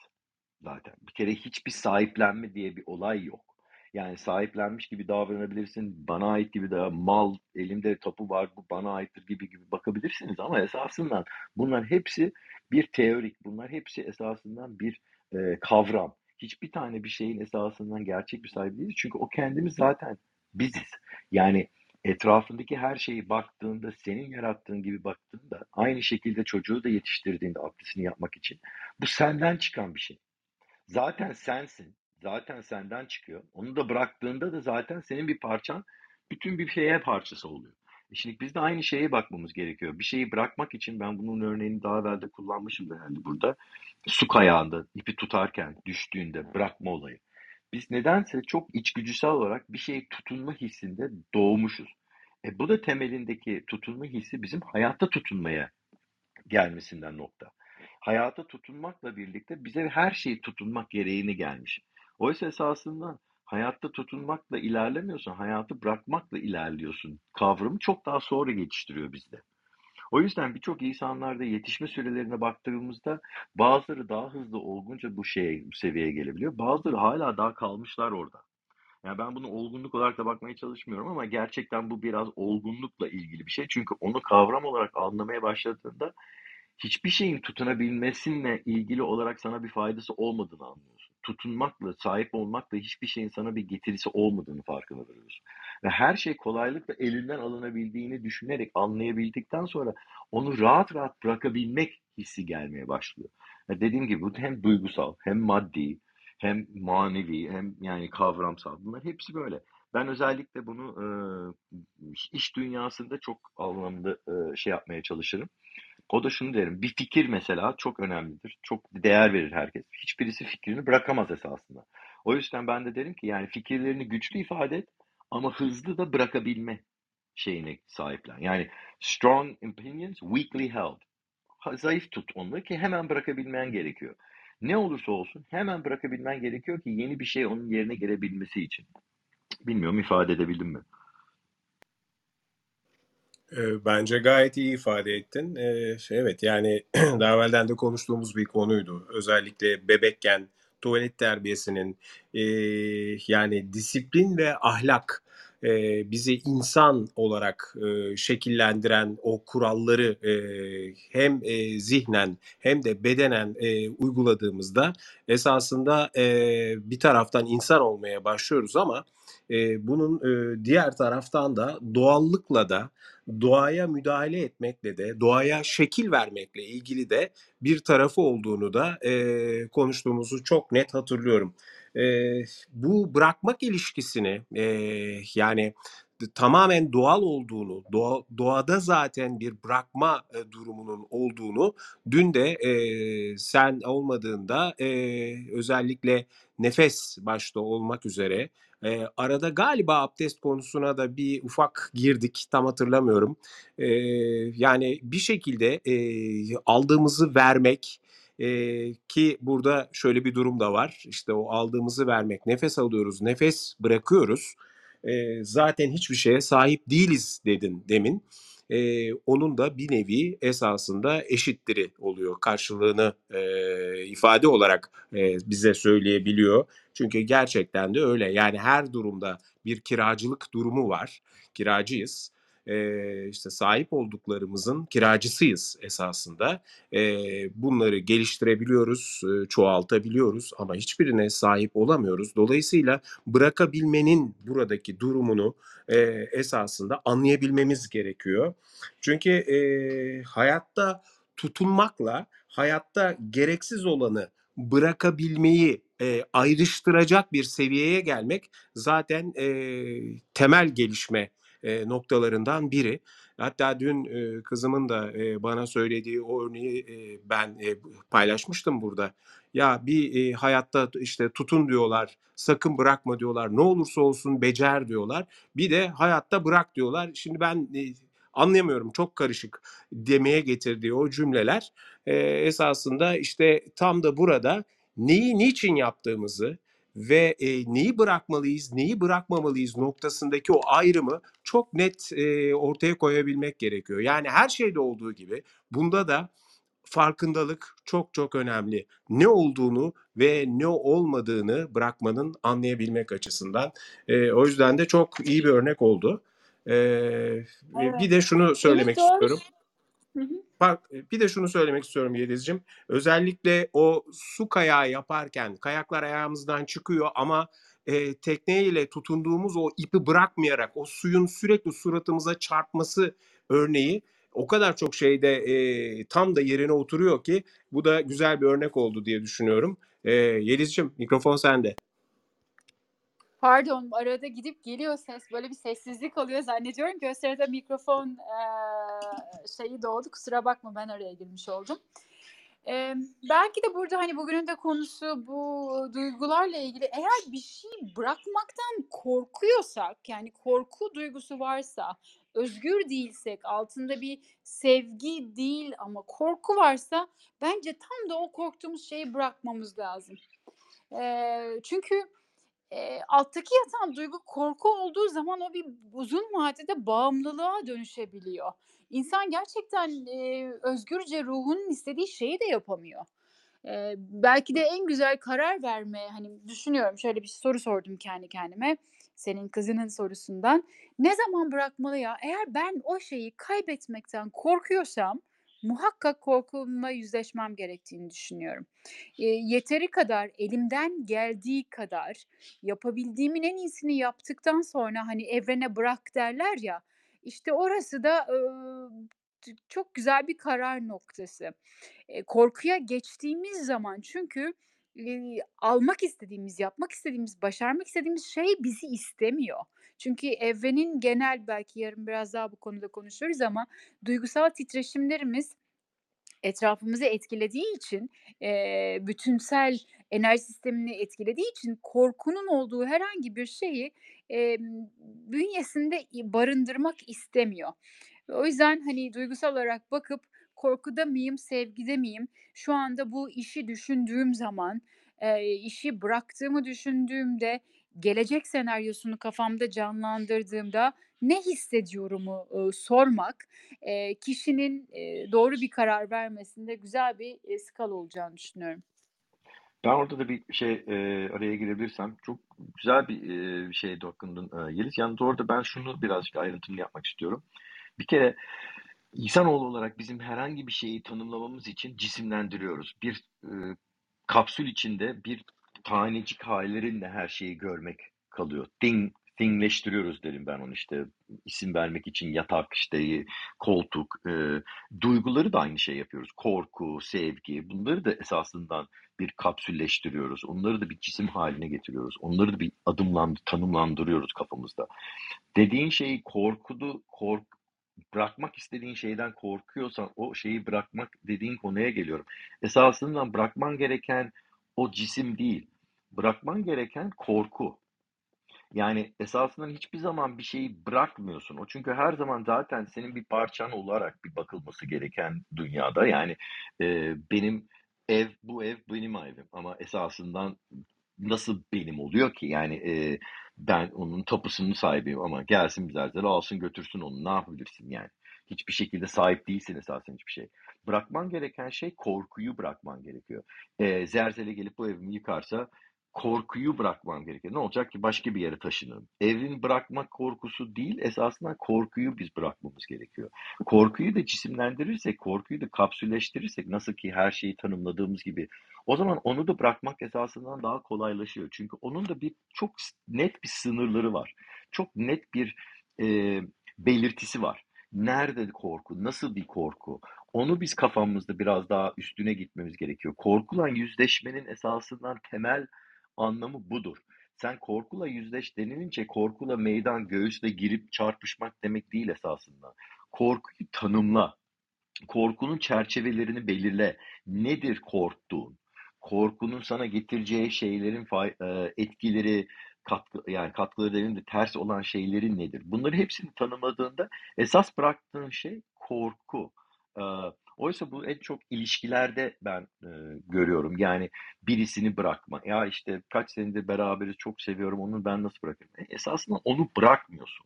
zaten. Bir kere hiçbir sahiplenme diye bir olay yok. Yani sahiplenmiş gibi davranabilirsin, bana ait gibi de mal, elimde tapu var, bu bana aittir gibi gibi bakabilirsiniz ama esasından bunlar hepsi bir teorik, bunlar hepsi esasından bir e, kavram. Hiçbir tane bir şeyin esasından gerçek bir sahibi değiliz. Çünkü o kendimiz zaten biziz. Yani etrafındaki her şeyi baktığında, senin yarattığın gibi baktığında, aynı şekilde çocuğu da yetiştirdiğinde aklisini yapmak için bu senden çıkan bir şey. Zaten sensin. Zaten senden çıkıyor. Onu da bıraktığında da zaten senin bir parçan bütün bir şeye parçası oluyor. E şimdi biz de aynı şeye bakmamız gerekiyor. Bir şeyi bırakmak için ben bunun örneğini daha evvel de kullanmışım herhalde burada. Su kayağında ipi tutarken düştüğünde bırakma olayı. Biz nedense çok içgüdüsel olarak bir şeye tutunma hissinde doğmuşuz. E bu da temelindeki tutunma hissi bizim hayatta tutunmaya gelmesinden nokta. Hayata tutunmakla birlikte bize her şeyi tutunmak gereğini gelmiş. Oysa esasında hayatta tutunmakla ilerlemiyorsun, hayatı bırakmakla ilerliyorsun. Kavramı çok daha sonra geçiştiriyor bizde. O yüzden birçok insanlarda yetişme sürelerine baktığımızda bazıları daha hızlı olgunca bu şeye, bu seviyeye gelebiliyor. Bazıları hala daha kalmışlar orada. Yani ben bunu olgunluk olarak da bakmaya çalışmıyorum ama gerçekten bu biraz olgunlukla ilgili bir şey. Çünkü onu kavram olarak anlamaya başladığında hiçbir şeyin tutunabilmesinle ilgili olarak sana bir faydası olmadığını anlıyorsun. Tutunmakla, sahip olmakla hiçbir şeyin sana bir getirisi olmadığını farkına varıyorsun. Ve her şey kolaylıkla elinden alınabildiğini düşünerek, anlayabildikten sonra onu rahat rahat bırakabilmek hissi gelmeye başlıyor. Ve dediğim gibi bu hem duygusal, hem maddi, hem manevi, hem yani kavramsal. Bunlar hepsi böyle. Ben özellikle bunu e, iş dünyasında çok anlamda e, şey yapmaya çalışırım. O da şunu derim. Bir fikir mesela çok önemlidir. Çok değer verir herkes. Hiçbirisi fikrini bırakamaz esasında. O yüzden ben de derim ki yani fikirlerini güçlü ifade et ama hızlı da bırakabilme şeyine sahiplen. Yani strong opinions weakly held. Zayıf tut onları ki hemen bırakabilmen gerekiyor. Ne olursa olsun hemen bırakabilmen gerekiyor ki yeni bir şey onun yerine gelebilmesi için. Bilmiyorum ifade edebildim mi? Bence gayet iyi ifade ettin. Şey, evet yani daha evvelden de konuştuğumuz bir konuydu. Özellikle bebekken tuvalet terbiyesinin yani disiplin ve ahlak bizi insan olarak şekillendiren o kuralları hem zihnen hem de bedenen uyguladığımızda esasında bir taraftan insan olmaya başlıyoruz ama bunun diğer taraftan da doğallıkla da doğaya müdahale etmekle de doğaya şekil vermekle ilgili de bir tarafı olduğunu da e, konuştuğumuzu çok net hatırlıyorum. E, bu bırakmak ilişkisini e, yani tamamen doğal olduğunu, doğa, doğada zaten bir bırakma e, durumunun olduğunu dün de e, sen olmadığında e, özellikle nefes başta olmak üzere e, arada galiba abdest konusuna da bir ufak girdik tam hatırlamıyorum. E, yani bir şekilde e, aldığımızı vermek e, ki burada şöyle bir durum da var. İşte o aldığımızı vermek, nefes alıyoruz, nefes bırakıyoruz. E, zaten hiçbir şeye sahip değiliz dedin demin. E, onun da bir nevi esasında eşittiri oluyor. Karşılığını e, ifade olarak e, bize söyleyebiliyor. Çünkü gerçekten de öyle. Yani her durumda bir kiracılık durumu var. Kiracıyız. Ee, işte sahip olduklarımızın kiracısıyız esasında. Ee, bunları geliştirebiliyoruz, çoğaltabiliyoruz ama hiçbirine sahip olamıyoruz. Dolayısıyla bırakabilmenin buradaki durumunu e, esasında anlayabilmemiz gerekiyor. Çünkü e, hayatta tutunmakla hayatta gereksiz olanı bırakabilmeyi e, ayrıştıracak bir seviyeye gelmek zaten e, temel gelişme e, noktalarından biri. Hatta dün e, kızımın da e, bana söylediği o örneği e, ben e, paylaşmıştım burada. Ya bir e, hayatta işte tutun diyorlar, sakın bırakma diyorlar, ne olursa olsun becer diyorlar. Bir de hayatta bırak diyorlar. Şimdi ben e, anlayamıyorum, çok karışık demeye getirdiği o cümleler e, esasında işte tam da burada neyi niçin yaptığımızı ve e, neyi bırakmalıyız, neyi bırakmamalıyız noktasındaki o ayrımı çok net e, ortaya koyabilmek gerekiyor. Yani her şeyde olduğu gibi bunda da farkındalık çok çok önemli. Ne olduğunu ve ne olmadığını bırakmanın anlayabilmek açısından. E, o yüzden de çok iyi bir örnek oldu. E, Evet. Bir de şunu söylemek Evet, istiyorum. Hı hı. Bak bir de şunu söylemek istiyorum Yeliz'cim. Özellikle o su kayağı yaparken kayaklar ayağımızdan çıkıyor ama e, tekneyle tutunduğumuz o ipi bırakmayarak o suyun sürekli suratımıza çarpması örneği o kadar çok şeyde e, tam da yerine oturuyor ki bu da güzel bir örnek oldu diye düşünüyorum. E, Yeliz'cim mikrofon sende. Pardon, arada gidip geliyor ses. Böyle bir sessizlik oluyor. Zannediyorum sırada mikrofon eee, şeyi doğdu. Kusura bakma ben araya girmiş oldum. Eee, belki de burada hani bugünün de konusu bu duygularla ilgili. Eğer bir şey bırakmaktan korkuyorsak, yani korku duygusu varsa, özgür değilsek, altında bir sevgi değil ama korku varsa bence tam da o korktuğumuz şeyi bırakmamız lazım. Eee, çünkü Eee, alttaki yatan duygu korku olduğu zaman o bir uzun vadede bağımlılığa dönüşebiliyor. İnsan gerçekten, eee, özgürce ruhunun istediği şeyi de yapamıyor. Eee, belki de en güzel karar verme, hani, düşünüyorum, şöyle bir soru sordum kendi kendime, senin kızının sorusundan. Ne zaman bırakmalı ya? Eğer ben o şeyi kaybetmekten korkuyorsam muhakkak korkumla yüzleşmem gerektiğini düşünüyorum. Eee, yeteri kadar, elimden geldiği kadar yapabildiğimin en iyisini yaptıktan sonra, hani, evrene bırak derler ya, işte orası da, t çok güzel bir karar noktası. Eee, korkuya geçtiğimiz zaman çünkü, eee, almak istediğimiz, yapmak istediğimiz, başarmak istediğimiz şey bizi istemiyor. Çünkü evrenin genel, belki yarın biraz daha bu konuda konuşuruz ama duygusal titreşimlerimiz etrafımızı etkilediği için, eee, bütünsel enerji sistemini etkilediği için korkunun olduğu herhangi bir şeyi, emm, bünyesinde barındırmak istemiyor. O yüzden, hani, duygusal olarak bakıp korkuda mıyım, sevgide miyim? Şu anda bu işi düşündüğüm zaman, eee, işi bıraktığımı düşündüğümde, gelecek senaryosunu kafamda canlandırdığımda ne hissediyorumu, ııı, sormak, eee, kişinin, eee, doğru bir karar vermesinde güzel bir, eee, skala olacağını düşünüyorum. Ben orada da bir şey, eee, araya girebilirsem çok güzel bir, eee, şeye dokundun, eee, Yeliz. Yalnız orada ben şunu birazcık ayrıntılı yapmak istiyorum. Bir kere insanoğlu olarak bizim herhangi bir şeyi tanımlamamız için cisimlendiriyoruz. Bir, eee, kapsül içinde bir tanecik hâllerinle her şeyi görmek kalıyor. Thing thing'leştiriyoruz derim ben onu işte. İsim vermek için yatak, işte, koltuk, eee, duyguları da aynı şeyi yapıyoruz. Korku, sevgi bunları da esasından bir kapsülleştiriyoruz. Onları da bir cisim hâline getiriyoruz. Onları da bir adımland tanımlandırıyoruz kafamızda. Dediğin şeyi korkudu kork bırakmak istediğin şeyden korkuyorsan o şeyi bırakmak dediğin konuya geliyorum. Esasında bırakman gereken o cisim değil. Bırakman gereken korku. Yani esasında hiçbir zaman bir şeyi bırakmıyorsun. O çünkü her zaman zaten senin bir parçan olarak bir bakılması gereken dünyada. Yani, eee, benim ev, bu ev benim evim ama esasından nasıl benim oluyor ki? Yani, eee, ben onun tapusunun sahibiyim ama gelsin bir alsın götürsün onu. Ne yapabilirsin yani? Hiçbir şekilde sahip değilsin esasen hiçbir şeye. Bırakman gereken şey korkuyu bırakman gerekiyor. Eee, zerzele gelip bu evimi yıkarsa korkuyu bırakmam gerekiyor. Ne olacak ki? Başka bir yere taşınırım. Evini bırakmak korkusu değil, esasında korkuyu biz bırakmamız gerekiyor. Korkuyu da cisimlendirirsek, korkuyu da kapsülleştirirsek, nasıl ki her şeyi tanımladığımız gibi, o zaman onu da bırakmak esasından daha kolaylaşıyor. Çünkü onun da bir çok net bir sınırları var. Çok net bir, eee, belirtisi var. Nerede korku? Nasıl bir korku? Onu biz kafamızda biraz daha üstüne gitmemiz gerekiyor. Korkuyla yüzleşmenin esasından temel anlamı budur. Sen korkuyla yüzleş denilince korkuyla meydan göğüsle girip çarpışmak demek değil esasında. Korkuyu tanımla. Korkunun çerçevelerini belirle. Nedir korktuğun? Korkunun sana getireceği şeylerin e, etkileri, katkı, yani katkıları demeyeyim de ters olan şeylerin nedir? Bunları hepsini tanımladığında esas bıraktığın şey korku. Ee, oysa bu en çok ilişkilerde ben e, görüyorum. Yani birisini bırakma. Ya işte kaç senedir beraberiz, çok seviyorum, onu ben nasıl bırakayım? E, esasında onu bırakmıyorsun.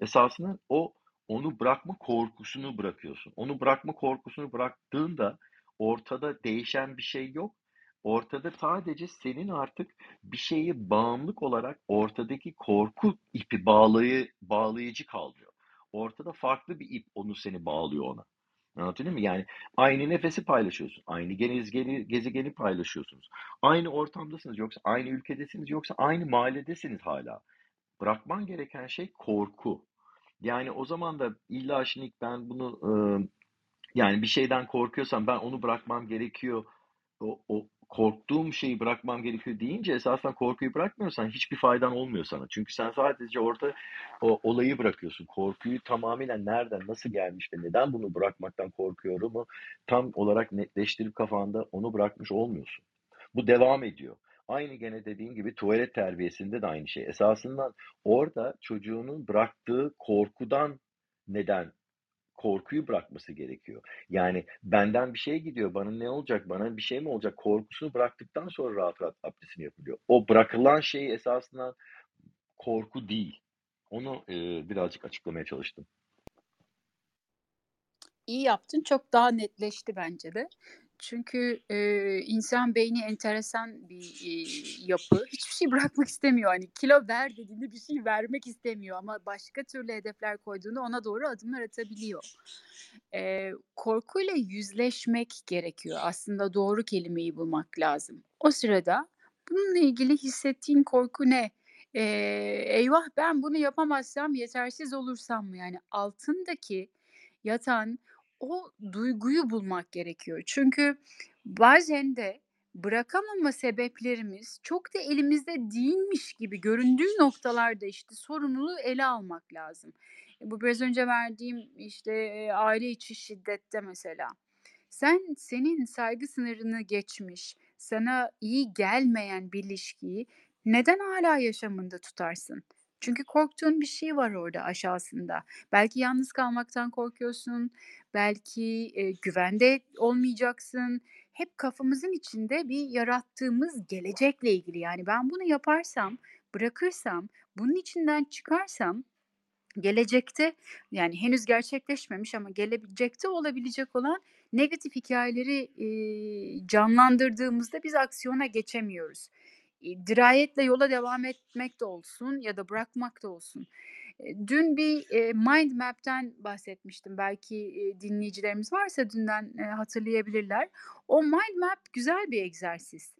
Esasında o onu bırakma korkusunu bırakıyorsun. Onu bırakma korkusunu bıraktığında ortada değişen bir şey yok. Ortada sadece senin artık bir şeye bağımlılık olarak ortadaki korku ipi bağlayı, bağlayıcı kalıyor. Ortada farklı bir ip onu seni bağlıyor ona. Anlatabiliyor muyum? Yani aynı nefesi paylaşıyorsun. Aynı gezegeni, gezegeni paylaşıyorsunuz. Aynı ortamdasınız yoksa aynı ülkedesiniz yoksa aynı mahalledesiniz hala. Bırakman gereken şey korku. Yani o zaman da illa şimdi ben bunu yani bir şeyden korkuyorsam ben onu bırakmam gerekiyor. O, o korktuğum şeyi bırakmam gerekiyor deyince esasen korkuyu bırakmıyorsan hiçbir faydan olmuyor sana. Çünkü sen sadece orada o olayı bırakıyorsun. Korkuyu tamamen nereden, nasıl gelmiş ve neden bunu bırakmaktan korkuyorumu tam olarak netleştirip kafanda onu bırakmış olmuyorsun. Bu devam ediyor. Aynı gene dediğim gibi tuvalet terbiyesinde de aynı şey. Esasından orada çocuğunun bıraktığı korkudan neden korkuyu bırakması gerekiyor. Yani benden bir şey gidiyor, bana ne olacak, bana bir şey mi olacak korkusunu bıraktıktan sonra rahat rahat abdestini yapılıyor. O bırakılan şey esasında korku değil. Onu e, birazcık açıklamaya çalıştım. İyi yaptın. Çok daha netleşti bence de. Çünkü e, insan beyni enteresan bir e, yapı. Hiçbir şey bırakmak istemiyor. Hani kilo ver dediğinde bir şey vermek istemiyor ama başka türlü hedefler koyduğunda ona doğru adımlar atabiliyor. E, korkuyla yüzleşmek gerekiyor. Aslında doğru kelimeyi bulmak lazım. O sırada bununla ilgili hissettiğin korku ne? E, eyvah ben bunu yapamazsam yetersiz olursam mı? Yani altındaki yatan o duyguyu bulmak gerekiyor. Çünkü bazen de bırakamama sebeplerimiz çok da elimizde değilmiş gibi göründüğü noktalarda işte sorumluluğu ele almak lazım. E, bu biraz önce verdiğim işte aile içi şiddette mesela. Sen senin saygı sınırını geçmiş, sana iyi gelmeyen bir ilişkiyi neden hala yaşamında tutarsın? Çünkü korktuğun bir şey var orada aşağısında. Belki yalnız kalmaktan korkuyorsun, belki, eee, güvende olmayacaksın. Hep kafamızın içinde bir yarattığımız gelecekle ilgili. Yani ben bunu yaparsam, bırakırsam, bunun içinden çıkarsam gelecekte, yani henüz gerçekleşmemiş ama gelecekte olabilecek olan negatif hikâyeleri, eee, canlandırdığımızda biz aksiyona geçemiyoruz. Dirayetle yola devam etmek de olsun ya da bırakmak da olsun. Eee, dün bir, eee, mind map'ten bahsetmiştim. Belki, eee, dinleyicilerimiz varsa dünden, hatırlayabilirler. O mind map güzel bir egzersiz.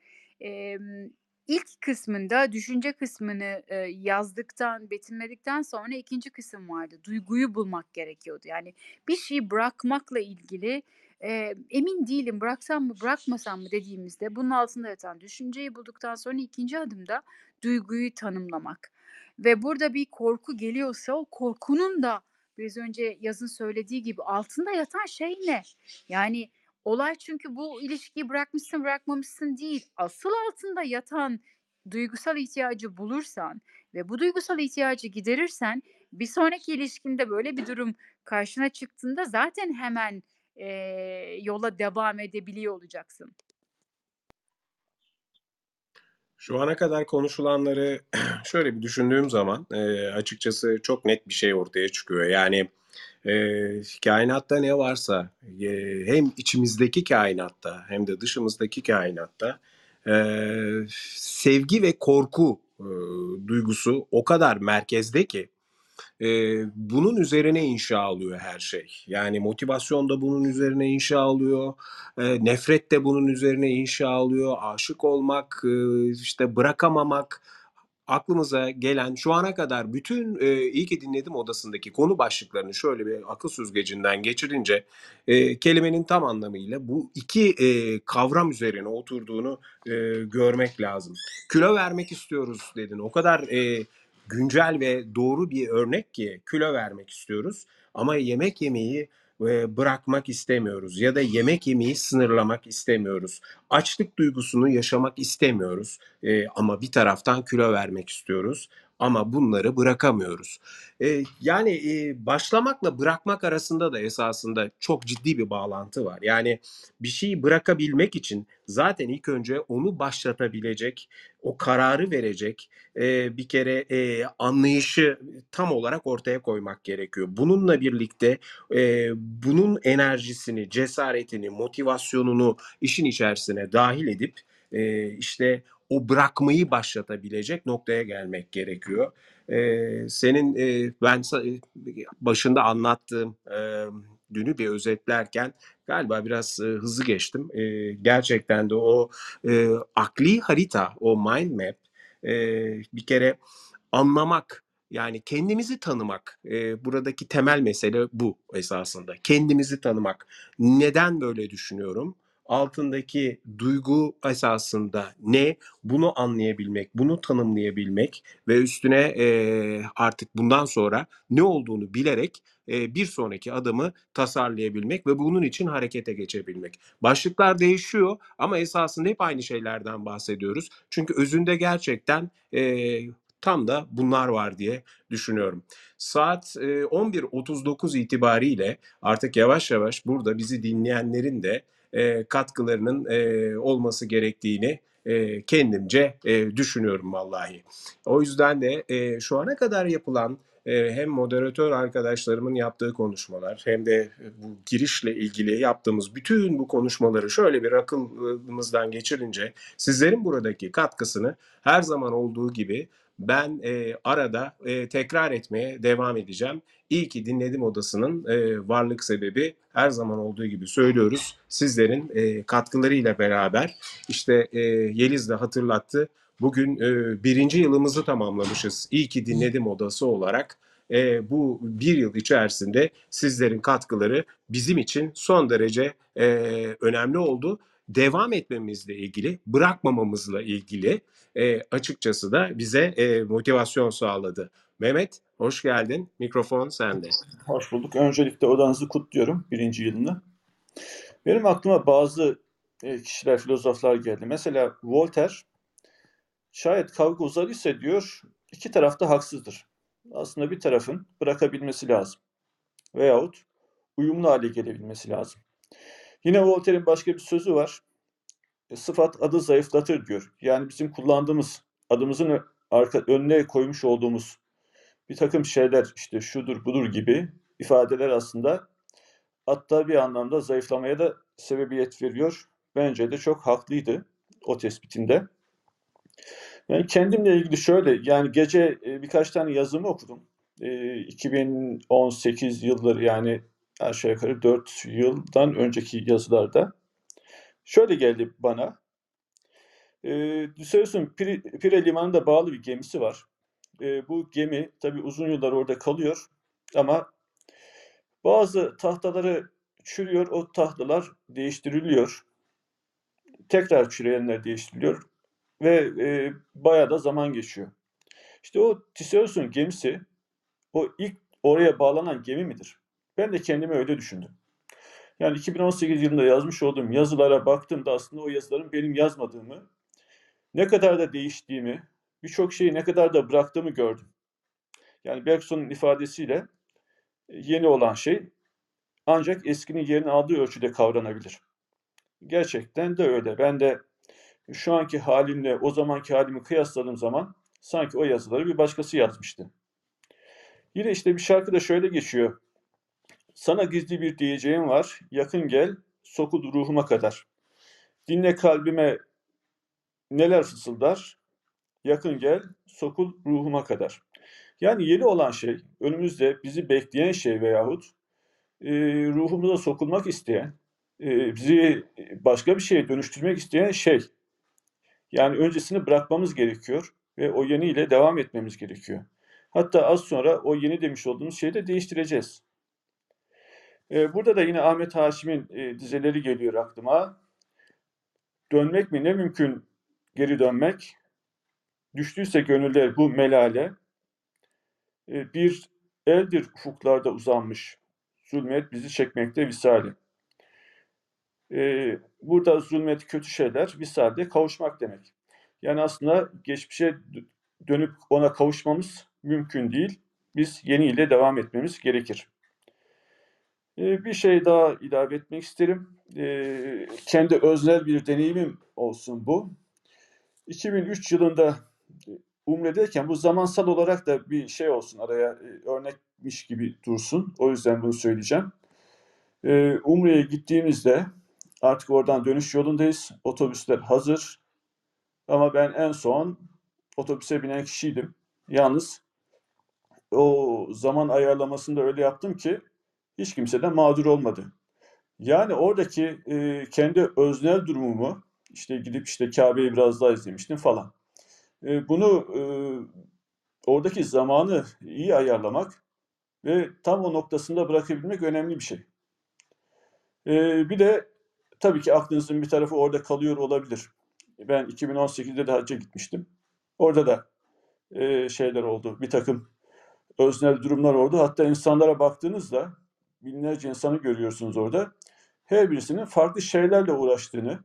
İlk kısmında düşünce kısmını, yazdıktan, betimledikten sonra ikinci kısım vardı. Duyguyu bulmak gerekiyordu. Yani bir şeyi bırakmakla ilgili, eee, emin değilim bıraksam mı bırakmasam mı dediğimizde bunun altında yatan düşünceyi bulduktan sonra ikinci adımda duyguyu tanımlamak ve burada bir korku geliyorsa o korkunun da biraz önce Yaz'ın söylediği gibi altında yatan şey ne? Yani olay çünkü bu ilişkiyi bırakmışsın bırakmamışsın değil. Asıl altında yatan duygusal ihtiyacı bulursan ve bu duygusal ihtiyacı giderirsen bir sonraki ilişkinde böyle bir durum karşına çıktığında zaten hemen, eee, yola devam edebiliyor olacaksın. Şu ana kadar konuşulanları şöyle bir düşündüğüm zaman, eee, açıkçası çok net bir şey ortaya çıkıyor. Yani, eee, kainatta ne varsa, eee, hem içimizdeki kainatta hem de dışımızdaki kainatta, eee, sevgi ve korku, ııı, duygusu o kadar merkezde ki, eee, bunun üzerine inşa oluyor her şey. Yani motivasyon da bunun üzerine inşa oluyor, eee, nefret de bunun üzerine inşa oluyor, aşık olmak, ııı, işte bırakamamak, aklımıza gelen şu ana kadar bütün e, iyi ki dinledim odasındaki konu başlıklarını şöyle bir akıl süzgecinden geçirince e, kelimenin tam anlamıyla bu iki e, kavram üzerine oturduğunu e, görmek lazım. Kilo vermek istiyoruz dedin. O kadar e, güncel ve doğru bir örnek ki kilo vermek istiyoruz ama yemek yemeyi e, bırakmak istemiyoruz ya da yemek yemeyi sınırlamak istemiyoruz. Açlık duygusunu yaşamak istemiyoruz E, ama bir taraftan kilo vermek istiyoruz ama bunları bırakamıyoruz. E, yani e, başlamakla bırakmak arasında da esasında çok ciddi bir bağlantı var. Yani bir şeyi bırakabilmek için zaten ilk önce onu başlatabilecek, o kararı verecek e, bir kere e, anlayışı tam olarak ortaya koymak gerekiyor. Bununla birlikte e, bunun enerjisini, cesaretini, motivasyonunu işin içerisine dahil edip e, işte o bırakmayı başlatabilecek noktaya gelmek gerekiyor. E, senin e, ben başında anlattığım e, dünü bir özetlerken galiba biraz e, hızlı geçtim. E, gerçekten de o e, akli harita, o mind map e, bir kere anlamak yani kendimizi tanımak e, buradaki temel mesele bu esasında kendimizi tanımak neden böyle düşünüyorum altındaki duygu esasında ne bunu anlayabilmek bunu tanımlayabilmek ve üstüne e, artık bundan sonra ne olduğunu bilerek e, bir sonraki adımı tasarlayabilmek ve bunun için harekete geçebilmek. Başlıklar değişiyor ama esasında hep aynı şeylerden bahsediyoruz. Çünkü özünde gerçekten e, tam da bunlar var diye düşünüyorum. Saat e, 11.39 itibariyle artık yavaş yavaş burada bizi dinleyenlerin de e, katkılarının e, olması gerektiğini e, kendimce düşünüyorum vallahi. O yüzden de şu ana kadar yapılan hem moderatör arkadaşlarımın yaptığı konuşmalar hem de bu girişle ilgili yaptığımız bütün bu konuşmaları şöyle bir akılımızdan geçirince sizlerin buradaki katkısını her zaman olduğu gibi ben e, arada e, tekrar etmeye devam edeceğim. İyi ki dinledim odasının e, varlık sebebi her zaman olduğu gibi söylüyoruz. Sizlerin e, katkılarıyla beraber işte e, Yeliz de hatırlattı. Bugün e, birinci yılımızı tamamlamışız. İyi ki dinledim odası olarak. E, bu bir yıl içerisinde sizlerin katkıları bizim için son derece e, önemli oldu. Devam etmemizle ilgili, bırakmamamızla ilgili e, açıkçası da bize e, motivasyon sağladı. Mehmet hoş geldin. Mikrofon sende. Hoş bulduk. Öncelikle odanızı kutluyorum birinci yılını. Benim aklıma bazı e, kişiler, filozoflar geldi. Mesela Voltaire, şayet kavga uzadıysa diyor, iki taraf da haksızdır. Aslında bir tarafın bırakabilmesi lazım. Veyahut uyumlu hale gelebilmesi lazım. Yine Voltaire'in başka bir sözü var. E, Sıfat adı zayıflatır diyor. Yani bizim kullandığımız, adımızın arka, önüne koymuş olduğumuz bir takım şeyler işte şudur budur gibi ifadeler aslında hatta bir anlamda zayıflamaya da sebebiyet veriyor. Bence de çok haklıydı o tespitinde. Yani kendimle ilgili şöyle yani gece e, birkaç tane yazımı okudum. E, 2018 yılları yani aşağı yukarı 4 yıldan önceki yazılarda. Şöyle geldi bana. E, Düsseldorf'un Pire, Pire Limanı'nda bağlı bir gemisi var. E, bu gemi tabii uzun yıllar orada kalıyor ama bazı tahtaları çürüyor, o tahtalar değiştiriliyor. Tekrar çürüyenler değiştiriliyor ve e, bayağı da zaman geçiyor. İşte o Theseus'un gemisi o ilk oraya bağlanan gemi midir? Ben de kendime öyle düşündüm. Yani 2018 yılında yazmış olduğum yazılara baktığımda aslında o yazıların benim yazmadığımı, ne kadar da değiştiğimi, birçok şeyi ne kadar da bıraktığımı gördüm. Yani Bergson'un ifadesiyle e, yeni olan şey ancak eskinin yerini aldığı ölçüde kavranabilir. Gerçekten de öyle. Ben de şu anki halimle o zamanki halimi kıyasladığım zaman sanki o yazıları bir başkası yazmıştı. Yine işte bir şarkı da şöyle geçiyor. Sana gizli bir diyeceğim var. Yakın gel, sokul ruhuma kadar. Dinle kalbime neler fısıldar. Yakın gel, sokul ruhuma kadar. Yani yeni olan şey, önümüzde bizi bekleyen şey veyahut e, ruhumuza sokulmak isteyen, e, bizi başka bir şeye dönüştürmek isteyen şey. Yani öncesini bırakmamız gerekiyor. ve o yeni ile devam etmemiz gerekiyor. Hatta az sonra o yeni demiş olduğumuz şeyi de değiştireceğiz. Ee, burada da yine Ahmet Haşim'in e, dizeleri geliyor aklıma. Dönmek mi ne mümkün geri dönmek? Düştüyse gönüller bu melale. Ee, bir eldir ufuklarda uzanmış. Zulmet bizi çekmekte visali. Ee, burada zulmet kötü şeyler, visalde kavuşmak demek. Yani aslında geçmişe dönüp ona kavuşmamız mümkün değil. Biz yeni ile devam etmemiz gerekir. Ee, bir şey daha ilave etmek isterim. Ee, kendi öznel bir deneyimim olsun bu. 2003 yılında Umre'deyken bu zamansal olarak da bir şey olsun araya e, örnekmiş gibi dursun. O yüzden bunu söyleyeceğim. Umre'ye gittiğimizde artık oradan dönüş yolundayız. Otobüsler hazır. Ama ben en son otobüse binen kişiydim. Yalnız o zaman ayarlamasını da öyle yaptım ki hiç kimse de mağdur olmadı. Yani oradaki e, kendi öznel durumumu işte gidip işte Kabe'yi biraz daha izlemiştim falan. E, bunu e, oradaki zamanı iyi ayarlamak ve tam o noktasında bırakabilmek önemli bir şey. E, bir de tabii ki aklınızın bir tarafı orada kalıyor olabilir. Ben 2018'de de hacca gitmiştim. Orada da e, şeyler oldu. Bir takım öznel durumlar oldu. Hatta insanlara baktığınızda binlerce insanı görüyorsunuz orada. Her birisinin farklı şeylerle uğraştığını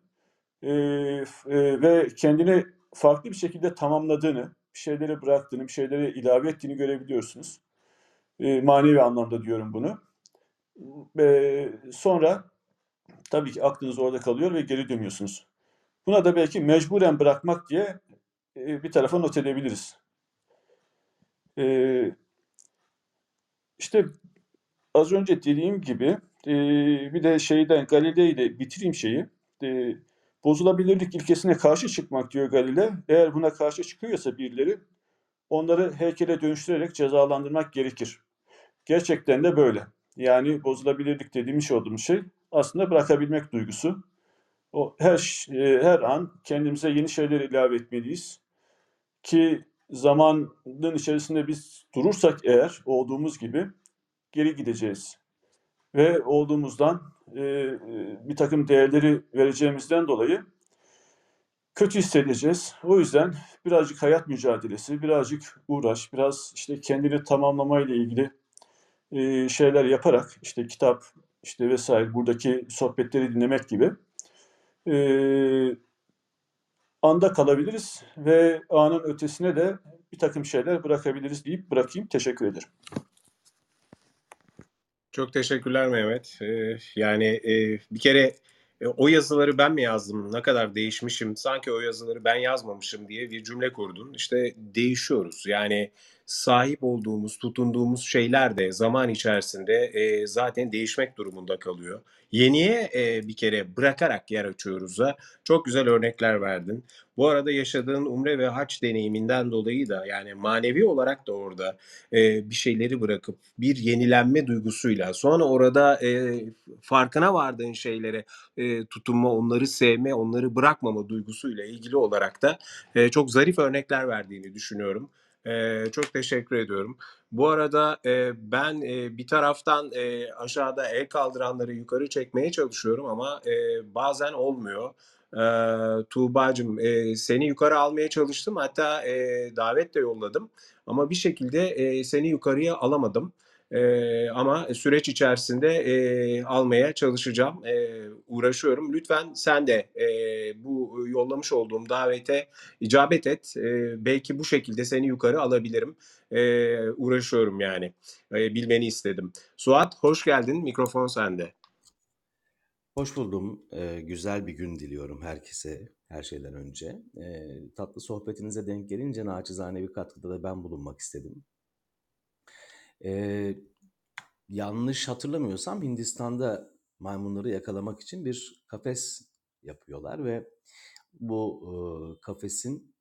e, e, ve kendini farklı bir şekilde tamamladığını, bir şeyleri bıraktığını, bir şeyleri ilave ettiğini görebiliyorsunuz. E, manevi anlamda diyorum bunu. E, sonra tabii ki aklınız orada kalıyor ve geri dönüyorsunuz. Buna da belki mecburen bırakmak diye e, bir tarafa not edebiliriz. E, işte az önce dediğim gibi e, bir de şeyden Galilei ile bitireyim şeyi. E, bozulabilirlik ilkesine karşı çıkmak diyor Galile. Eğer buna karşı çıkıyorsa birileri onları heykele dönüştürerek cezalandırmak gerekir. Gerçekten de böyle. Yani bozulabilirlik dediğimiz olduğumuz şey aslında bırakabilmek duygusu. O her her an kendimize yeni şeyler ilave etmeliyiz. Ki zamanın içerisinde biz durursak eğer olduğumuz gibi geri gideceğiz. Ve olduğumuzdan e, bir takım değerleri vereceğimizden dolayı kötü hissedeceğiz. O yüzden birazcık hayat mücadelesi, birazcık uğraş, biraz işte kendini tamamlamayla ilgili e, şeyler yaparak işte kitap işte vesaire buradaki sohbetleri dinlemek gibi e, anda kalabiliriz ve anın ötesine de bir takım şeyler bırakabiliriz deyip bırakayım. Teşekkür ederim. Çok teşekkürler Mehmet. Ee, yani e, bir kere e, o yazıları ben mi yazdım, ne kadar değişmişim, sanki o yazıları ben yazmamışım diye bir cümle kurdun. İşte değişiyoruz. Yani sahip olduğumuz, tutunduğumuz şeyler de zaman içerisinde e, zaten değişmek durumunda kalıyor. Yeniye e, bir kere bırakarak yer açıyoruz da çok güzel örnekler verdin. Bu arada yaşadığın umre ve haç deneyiminden dolayı da yani manevi olarak da orada e, bir şeyleri bırakıp bir yenilenme duygusuyla sonra orada e, farkına vardığın şeylere e, tutunma, onları sevme, onları bırakmama duygusuyla ilgili olarak da e, çok zarif örnekler verdiğini düşünüyorum. E, çok teşekkür ediyorum. Bu arada e, ben e, bir taraftan e, aşağıda el kaldıranları yukarı çekmeye çalışıyorum ama e, bazen olmuyor. E, Tuğba'cığım e, seni yukarı almaya çalıştım hatta e, davet de yolladım ama bir şekilde e, seni yukarıya alamadım. E, ama süreç içerisinde e, almaya çalışacağım, e, uğraşıyorum. Lütfen sen de e, bu yollamış olduğum davete icabet et. E, belki bu şekilde seni yukarı alabilirim. E, uğraşıyorum yani. E, bilmeni istedim. Suat hoş geldin. Mikrofon sende. Hoş buldum. Ee, güzel bir gün diliyorum herkese her şeyden önce. Ee, tatlı sohbetinize denk gelince naçizane bir katkıda da ben bulunmak istedim. Ee, yanlış hatırlamıyorsam Hindistan'da maymunları yakalamak için bir kafes yapıyorlar ve bu e, kafesin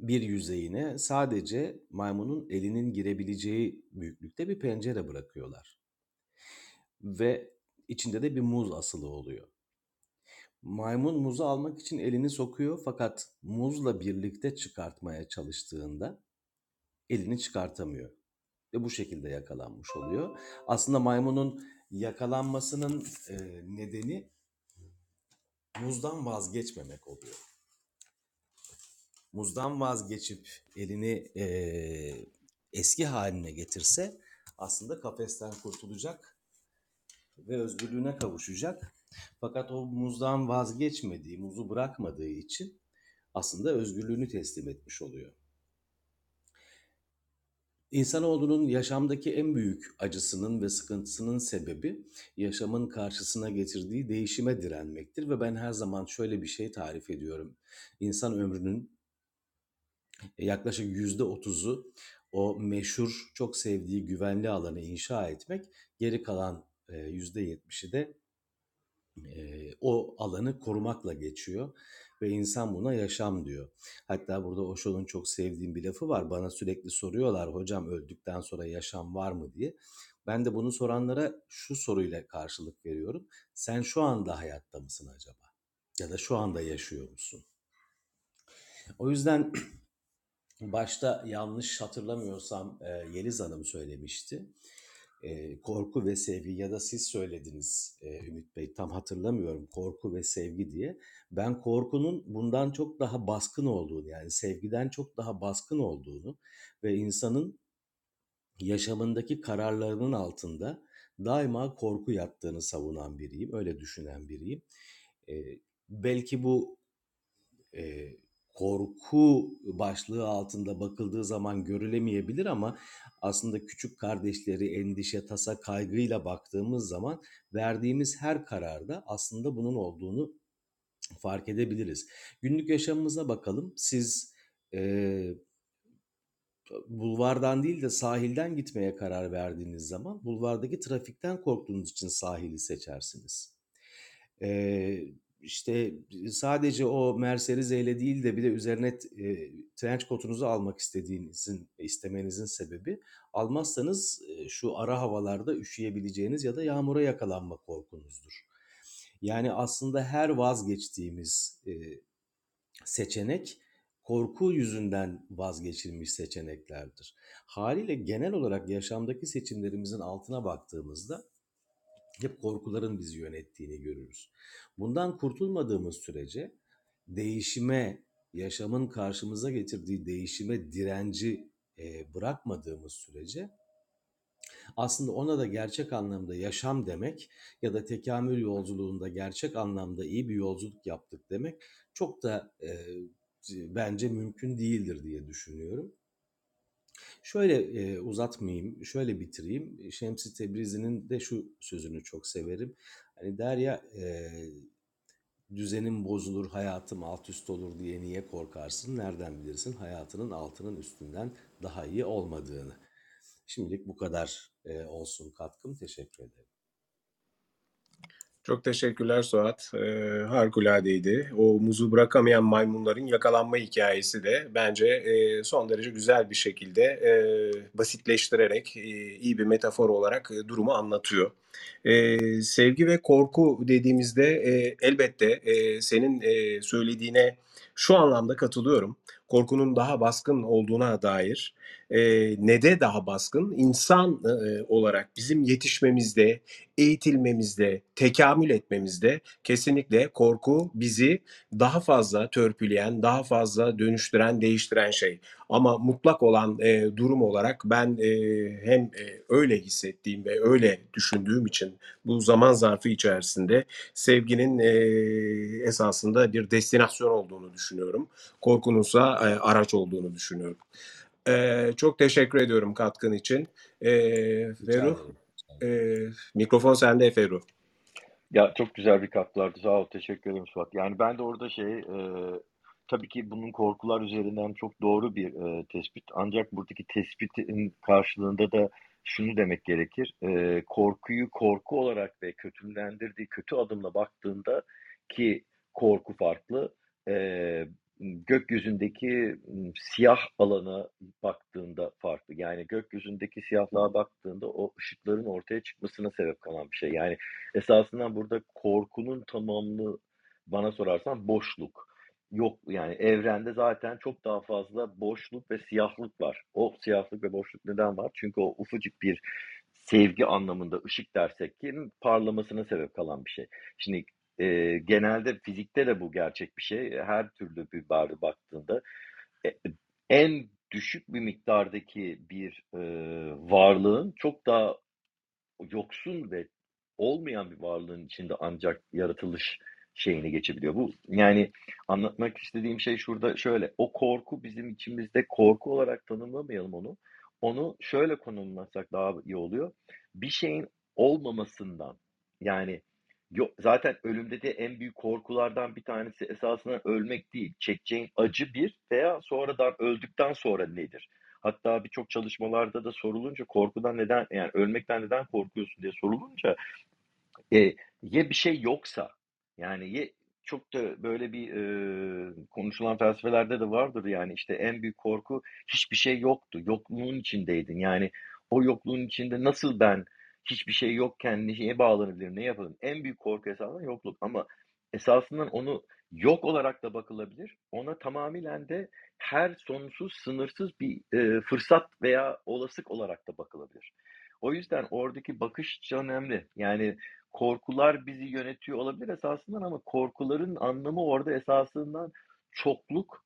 bir yüzeyine sadece maymunun elinin girebileceği büyüklükte bir pencere bırakıyorlar. Ve içinde de bir muz asılı oluyor. Maymun muzu almak için elini sokuyor fakat muzla birlikte çıkartmaya çalıştığında elini çıkartamıyor ve bu şekilde yakalanmış oluyor. Aslında maymunun yakalanmasının e, nedeni muzdan vazgeçmemek oluyor. Muzdan vazgeçip elini e, eski haline getirse aslında kafesten kurtulacak ve özgürlüğüne kavuşacak. Fakat o muzdan vazgeçmediği, muzu bırakmadığı için aslında özgürlüğünü teslim etmiş oluyor. İnsanoğlunun yaşamdaki en büyük acısının ve sıkıntısının sebebi yaşamın karşısına getirdiği değişime direnmektir ve ben her zaman şöyle bir şey tarif ediyorum. İnsan ömrünün yaklaşık yüzde otuzu o meşhur çok sevdiği güvenli alanı inşa etmek, geri kalan e, yüzde yetmişi de e, o alanı korumakla geçiyor ve insan buna yaşam diyor. Hatta burada Osho'nun çok sevdiğim bir lafı var. Bana sürekli soruyorlar hocam öldükten sonra yaşam var mı diye. Ben de bunu soranlara şu soruyla karşılık veriyorum. Sen şu anda hayatta mısın acaba? Ya da şu anda yaşıyor musun? O yüzden başta yanlış hatırlamıyorsam Yeliz Hanım söylemişti. E, korku ve sevgi ya da siz söylediniz e, Ümit Bey tam hatırlamıyorum korku ve sevgi diye. Ben korkunun bundan çok daha baskın olduğunu yani sevgiden çok daha baskın olduğunu ve insanın yaşamındaki kararlarının altında daima korku yattığını savunan biriyim. Öyle düşünen biriyim. E, belki bu e, korku başlığı altında bakıldığı zaman görülemeyebilir ama aslında küçük kardeşleri endişe, tasa, kaygıyla baktığımız zaman verdiğimiz her kararda aslında bunun olduğunu fark edebiliriz. Günlük yaşamımıza bakalım. Siz e, bulvardan değil de sahilden gitmeye karar verdiğiniz zaman bulvardaki trafikten korktuğunuz için sahili seçersiniz. E, işte sadece o Mercedes ile değil de bir de üzerine e, trench kotunuzu almak istediğinizin istemenizin sebebi almazsanız e, şu ara havalarda üşüyebileceğiniz ya da yağmura yakalanma korkunuzdur. Yani aslında her vazgeçtiğimiz e, seçenek korku yüzünden vazgeçilmiş seçeneklerdir. Haliyle genel olarak yaşamdaki seçimlerimizin altına baktığımızda hep korkuların bizi yönettiğini görürüz. Bundan kurtulmadığımız sürece değişime, yaşamın karşımıza getirdiği değişime direnci e, bırakmadığımız sürece aslında ona da gerçek anlamda yaşam demek ya da tekamül yolculuğunda gerçek anlamda iyi bir yolculuk yaptık demek çok da e, bence mümkün değildir diye düşünüyorum. Şöyle e, uzatmayayım, şöyle bitireyim. Şemsi Tebrizi'nin de şu sözünü çok severim. Hani der ya e, düzenim bozulur, hayatım alt üst olur diye niye korkarsın? Nereden bilirsin hayatının altının üstünden daha iyi olmadığını. Şimdilik bu kadar e, olsun katkım. Teşekkür ederim. Çok teşekkürler Suat. Ee, harikuladeydi. O muzu bırakamayan maymunların yakalanma hikayesi de bence e, son derece güzel bir şekilde e, basitleştirerek e, iyi bir metafor olarak e, durumu anlatıyor. E, sevgi ve korku dediğimizde e, elbette e, senin e, söylediğine şu anlamda katılıyorum. Korkunun daha baskın olduğuna dair e, ne daha baskın insan e, olarak bizim yetişmemizde, eğitilmemizde, tekamül etmemizde kesinlikle korku bizi daha fazla törpüleyen, daha fazla dönüştüren, değiştiren şey. Ama mutlak olan e, durum olarak ben e, hem e, öyle hissettiğim ve öyle düşündüğüm için bu zaman zarfı içerisinde sevginin e, esasında bir destinasyon olduğunu düşünüyorum. Korkununsa e, araç olduğunu düşünüyorum. E, çok teşekkür ediyorum katkın için. E, Ferruh, e, mikrofon sende Ferruh. Ya çok güzel bir katkılardı. Sağ ol. Teşekkür ederim Suat. Yani ben de orada şey e, tabii ki bunun korkular üzerinden çok doğru bir e, tespit. Ancak buradaki tespitin karşılığında da şunu demek gerekir. E, korkuyu korku olarak ve kötülendirdiği kötü adımla baktığında ki korku farklı. E, gökyüzündeki siyah alana baktığında farklı. Yani gökyüzündeki siyahlığa baktığında o ışıkların ortaya çıkmasına sebep kalan bir şey. Yani esasında burada korkunun tamamını bana sorarsan boşluk. Yok yani evrende zaten çok daha fazla boşluk ve siyahlık var. O siyahlık ve boşluk neden var? Çünkü o ufacık bir sevgi anlamında ışık dersek ki parlamasına sebep kalan bir şey. Şimdi e, genelde fizikte de bu gerçek bir şey. Her türlü bir bari baktığında e, en düşük bir miktardaki bir e, varlığın çok daha yoksun ve olmayan bir varlığın içinde ancak yaratılış şeyini geçebiliyor. Bu yani anlatmak istediğim şey şurada şöyle. O korku bizim içimizde korku olarak tanımlamayalım onu. Onu şöyle konumlasak daha iyi oluyor. Bir şeyin olmamasından yani yok zaten ölümde de en büyük korkulardan bir tanesi esasında ölmek değil. Çekeceğin acı bir veya sonradan öldükten sonra nedir? Hatta birçok çalışmalarda da sorulunca korkudan neden yani ölmekten neden korkuyorsun diye sorulunca e, ya bir şey yoksa yani ye, çok da böyle bir e, konuşulan felsefelerde de vardır yani işte en büyük korku hiçbir şey yoktu. Yokluğun içindeydin. Yani o yokluğun içinde nasıl ben hiçbir şey yokken neye bağlanabilirim, ne yapabilirim? En büyük korku esasında yokluk ama esasından onu yok olarak da bakılabilir. Ona tamamıyla de her sonsuz, sınırsız bir e, fırsat veya olasılık olarak da bakılabilir. O yüzden oradaki bakış önemli. Yani korkular bizi yönetiyor olabilir esasından ama korkuların anlamı orada esasından çokluk,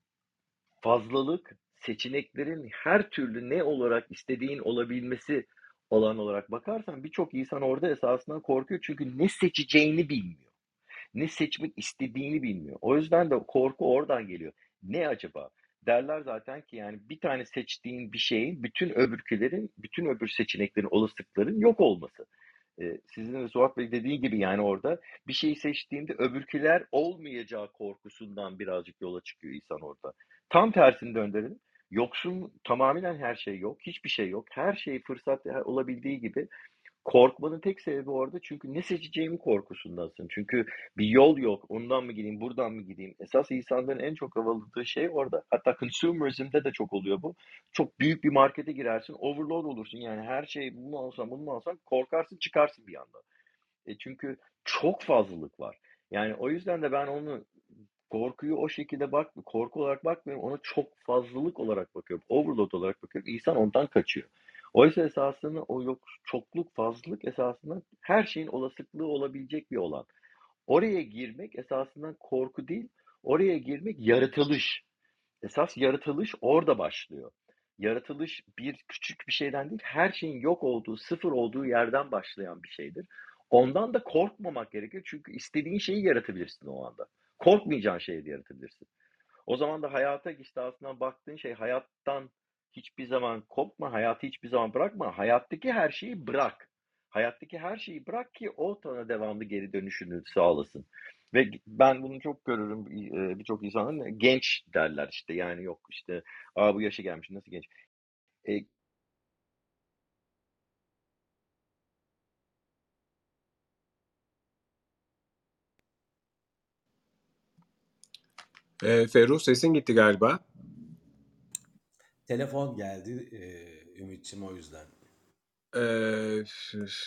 fazlalık, seçeneklerin her türlü ne olarak istediğin olabilmesi olan olarak bakarsan birçok insan orada esasından korkuyor çünkü ne seçeceğini bilmiyor. Ne seçmek istediğini bilmiyor. O yüzden de korku oradan geliyor. Ne acaba? Derler zaten ki yani bir tane seçtiğin bir şeyin bütün öbürkülerin, bütün öbür seçeneklerin, olasılıkların yok olması. Ee, sizin de Suat Bey dediği gibi yani orada bir şeyi seçtiğinde öbürküler olmayacağı korkusundan birazcık yola çıkıyor insan orada. Tam tersini döndürelim. Yoksun tamamen her şey yok. Hiçbir şey yok. Her şey fırsat olabildiği gibi korkmanın tek sebebi orada çünkü ne seçeceğimi korkusundasın. Çünkü bir yol yok. Ondan mı gideyim, buradan mı gideyim? Esas insanların en çok havalıdığı şey orada. Hatta consumerism'de de çok oluyor bu. Çok büyük bir markete girersin, overload olursun. Yani her şey bunu alsam, bunu alsam korkarsın, çıkarsın bir anda. E çünkü çok fazlalık var. Yani o yüzden de ben onu korkuyu o şekilde bak, korku olarak bakmıyorum. Ona çok fazlalık olarak bakıyorum. Overload olarak bakıyorum. İnsan ondan kaçıyor. Oysa esasında o yok çokluk, fazlalık esasında her şeyin olasılıklığı olabilecek bir olan. Oraya girmek esasında korku değil, oraya girmek yaratılış. Esas yaratılış orada başlıyor. Yaratılış bir küçük bir şeyden değil, her şeyin yok olduğu, sıfır olduğu yerden başlayan bir şeydir. Ondan da korkmamak gerekiyor çünkü istediğin şeyi yaratabilirsin o anda. Korkmayacağın şeyi de yaratabilirsin. O zaman da hayata işte aslında baktığın şey hayattan hiçbir zaman kopma, hayatı hiçbir zaman bırakma. Hayattaki her şeyi bırak. Hayattaki her şeyi bırak ki o sana devamlı geri dönüşünü sağlasın. Ve ben bunu çok görürüm e, birçok insanın genç derler işte yani yok işte Aa, bu yaşa gelmiş nasıl genç. E, E, Ferruh sesin gitti galiba. Telefon geldi e, Ümit'ciğim o yüzden. Ee,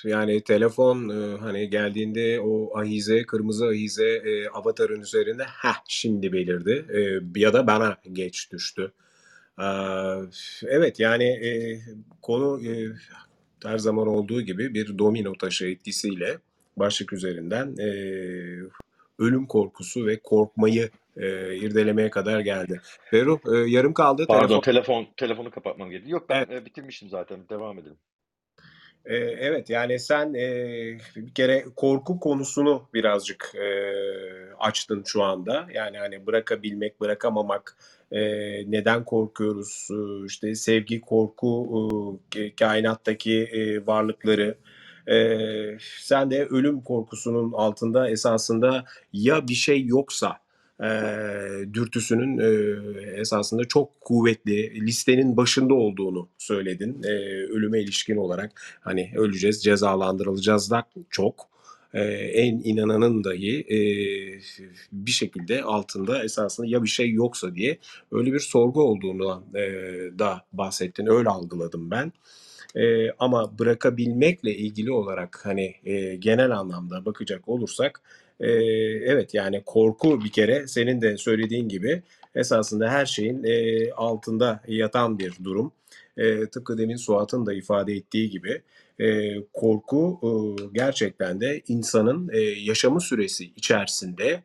yani telefon e, hani geldiğinde o ahize, kırmızı ahize e, avatarın üzerinde ha şimdi belirdi E, ya da bana geç düştü. Ee, evet yani e, konu e, her zaman olduğu gibi bir domino taşı etkisiyle başlık üzerinden e, ölüm korkusu ve korkmayı e, irdelemeye kadar geldi. Ferruh e, yarım kaldı. pardon Telefon telefon telefonu kapatmam gerekiyor. Yok ben Evet. e, bitirmiştim zaten. Devam edelim. Ee, Evet yani sen e, bir kere korku konusunu birazcık e, açtın şu anda. Yani hani bırakabilmek, bırakamamak, e, neden korkuyoruz, e, işte sevgi, korku, e, ka- kainattaki e, varlıkları. E, sen de ölüm korkusunun altında esasında ya bir şey yoksa e, dürtüsünün e, esasında çok kuvvetli listenin başında olduğunu söyledin. E, ölüme ilişkin olarak hani öleceğiz cezalandırılacağız da çok. E, en inananın dahi e, bir şekilde altında esasında ya bir şey yoksa diye öyle bir sorgu olduğunu e, da bahsettin. Öyle algıladım ben. E, ama bırakabilmekle ilgili olarak hani e, genel anlamda bakacak olursak e, evet yani korku bir kere senin de söylediğin gibi esasında her şeyin e, altında yatan bir durum. E, tıpkı demin Suat'ın da ifade ettiği gibi e, korku e, gerçekten de insanın e, yaşamı süresi içerisinde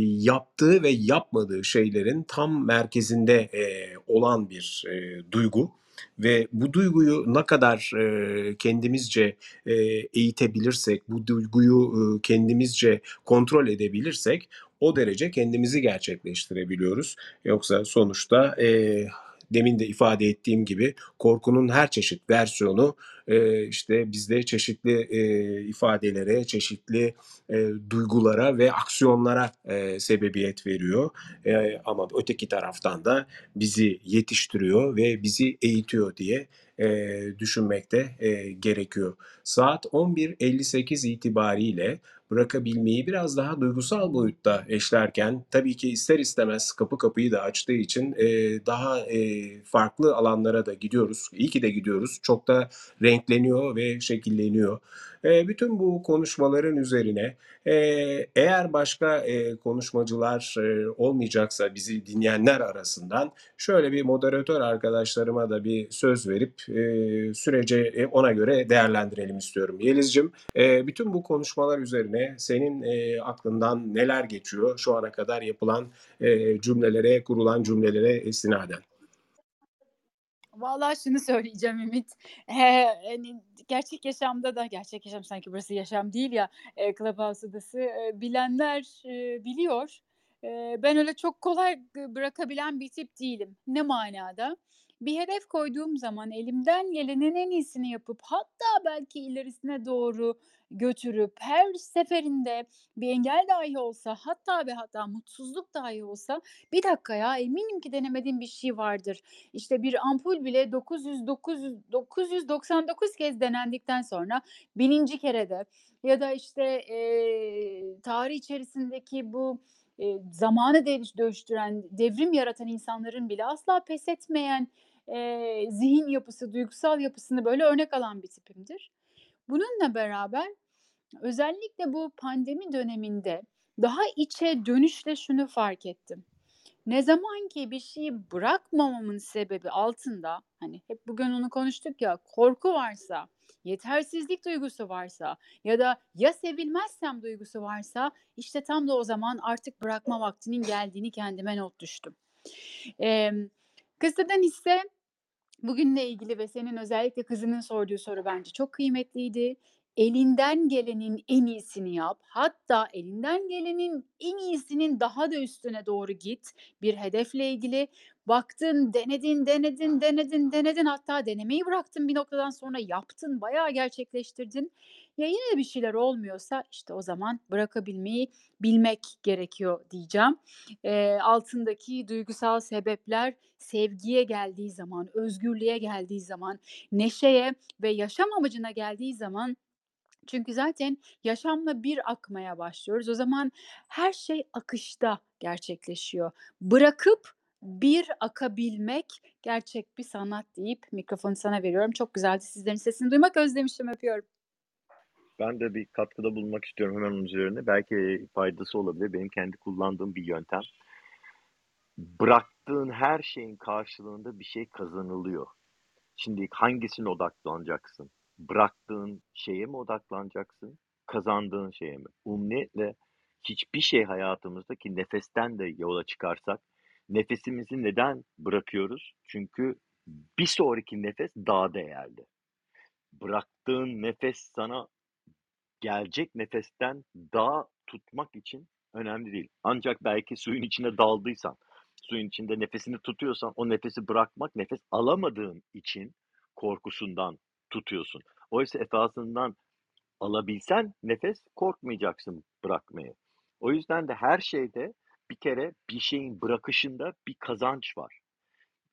yaptığı ve yapmadığı şeylerin tam merkezinde e, olan bir e, duygu ve bu duyguyu ne kadar e, kendimizce e, eğitebilirsek, bu duyguyu e, kendimizce kontrol edebilirsek o derece kendimizi gerçekleştirebiliyoruz. Yoksa sonuçta e, demin de ifade ettiğim gibi korkunun her çeşit versiyonu e, işte bizde çeşitli e, ifadelere, çeşitli e, duygulara ve aksiyonlara e, sebebiyet veriyor. E, ama öteki taraftan da bizi yetiştiriyor ve bizi eğitiyor diye e, düşünmekte e, gerekiyor. Saat 11.58 itibariyle bırakabilmeyi biraz daha duygusal boyutta eşlerken tabii ki ister istemez kapı kapıyı da açtığı için e, daha e, farklı alanlara da gidiyoruz. İyi ki de gidiyoruz. Çok da renkleniyor ve şekilleniyor. Bütün bu konuşmaların üzerine eğer başka konuşmacılar olmayacaksa bizi dinleyenler arasından şöyle bir moderatör arkadaşlarıma da bir söz verip sürece ona göre değerlendirelim istiyorum. Yeliz'cim bütün bu konuşmalar üzerine senin aklından neler geçiyor şu ana kadar yapılan cümlelere, kurulan cümlelere istinaden? Vallahi şunu söyleyeceğim Ümit. Eee, hani, gerçek yaşamda da gerçek yaşam sanki burası yaşam değil ya, eee, Clubhouse odası, eee, bilenler, eee, biliyor. Eee, ben öyle çok kolay bırakabilen bir tip değilim. Ne manada? Bir hedef koyduğum zaman elimden gelenin en iyisini yapıp hatta belki ilerisine doğru götürüp her seferinde bir engel dahi olsa hatta ve hatta mutsuzluk dahi olsa "Bir dakika ya, eminim ki denemediğim bir şey vardır." İşte bir ampul bile 900 900 999 kez denendikten sonra 1000'inci kerede ya da, işte, eee, tarih içerisindeki bu, eee, zamanı değiş dönüştüren, devrim yaratan insanların bile asla pes etmeyen, eee, zihin yapısı, duygusal yapısını böyle örnek alan bir tipimdir. Bununla beraber özellikle bu pandemi döneminde daha içe dönüşle şunu fark ettim. Ne zaman ki bir şeyi bırakmamamın sebebi altında, hani, hep bugün onu konuştuk ya, korku varsa, yetersizlik duygusu varsa ya da "Ya sevilmezsem?" duygusu varsa, işte, tam da o zaman artık bırakma vaktinin geldiğini kendime not düştüm. Emm, kıssadan hisse bugünle ilgili ve senin özellikle kızının sorduğu soru bence çok kıymetliydi. Elinden gelenin en iyisini yap. Hatta elinden gelenin en iyisinin daha da üstüne doğru git bir hedefle ilgili. Baktın, denedin, denedin, denedin, denedin hatta denemeyi bıraktın bir noktadan sonra yaptın, bayağı gerçekleştirdin. Ya yine de bir şeyler olmuyorsa, işte, o zaman bırakabilmeyi bilmek gerekiyor diyeceğim. Eee, altındaki duygusal sebepler sevgiye geldiği zaman, özgürlüğe geldiği zaman, neşeye ve yaşam amacına geldiği zaman çünkü zaten yaşamla bir akmaya başlıyoruz. O zaman her şey akışta gerçekleşiyor. Bırakıp bir akabilmek gerçek bir sanat deyip mikrofonu sana veriyorum. Çok güzeldi sizlerin sesini duymak. Özlemişim, öpüyorum. Ben de bir katkıda bulunmak istiyorum hemen onun üzerine. Belki faydası olabilir. Benim kendi kullandığım bir yöntem. Bıraktığın her şeyin karşılığında bir şey kazanılıyor. Şimdi hangisine odaklanacaksın? Bıraktığın şeye mi odaklanacaksın? Kazandığın şeye mi? Umniyetle hiçbir şey hayatımızda ki nefesten de yola çıkarsak nefesimizi neden bırakıyoruz? Çünkü bir sonraki nefes daha değerli. Bıraktığın nefes sana gelecek nefesten daha tutmak için önemli değil. Ancak belki suyun içine daldıysan, suyun içinde nefesini tutuyorsan o nefesi bırakmak nefes alamadığın için korkusundan tutuyorsun. Oysa esasından alabilsen nefes korkmayacaksın bırakmaya. O yüzden de her şeyde bir kere bir şeyin bırakışında bir kazanç var.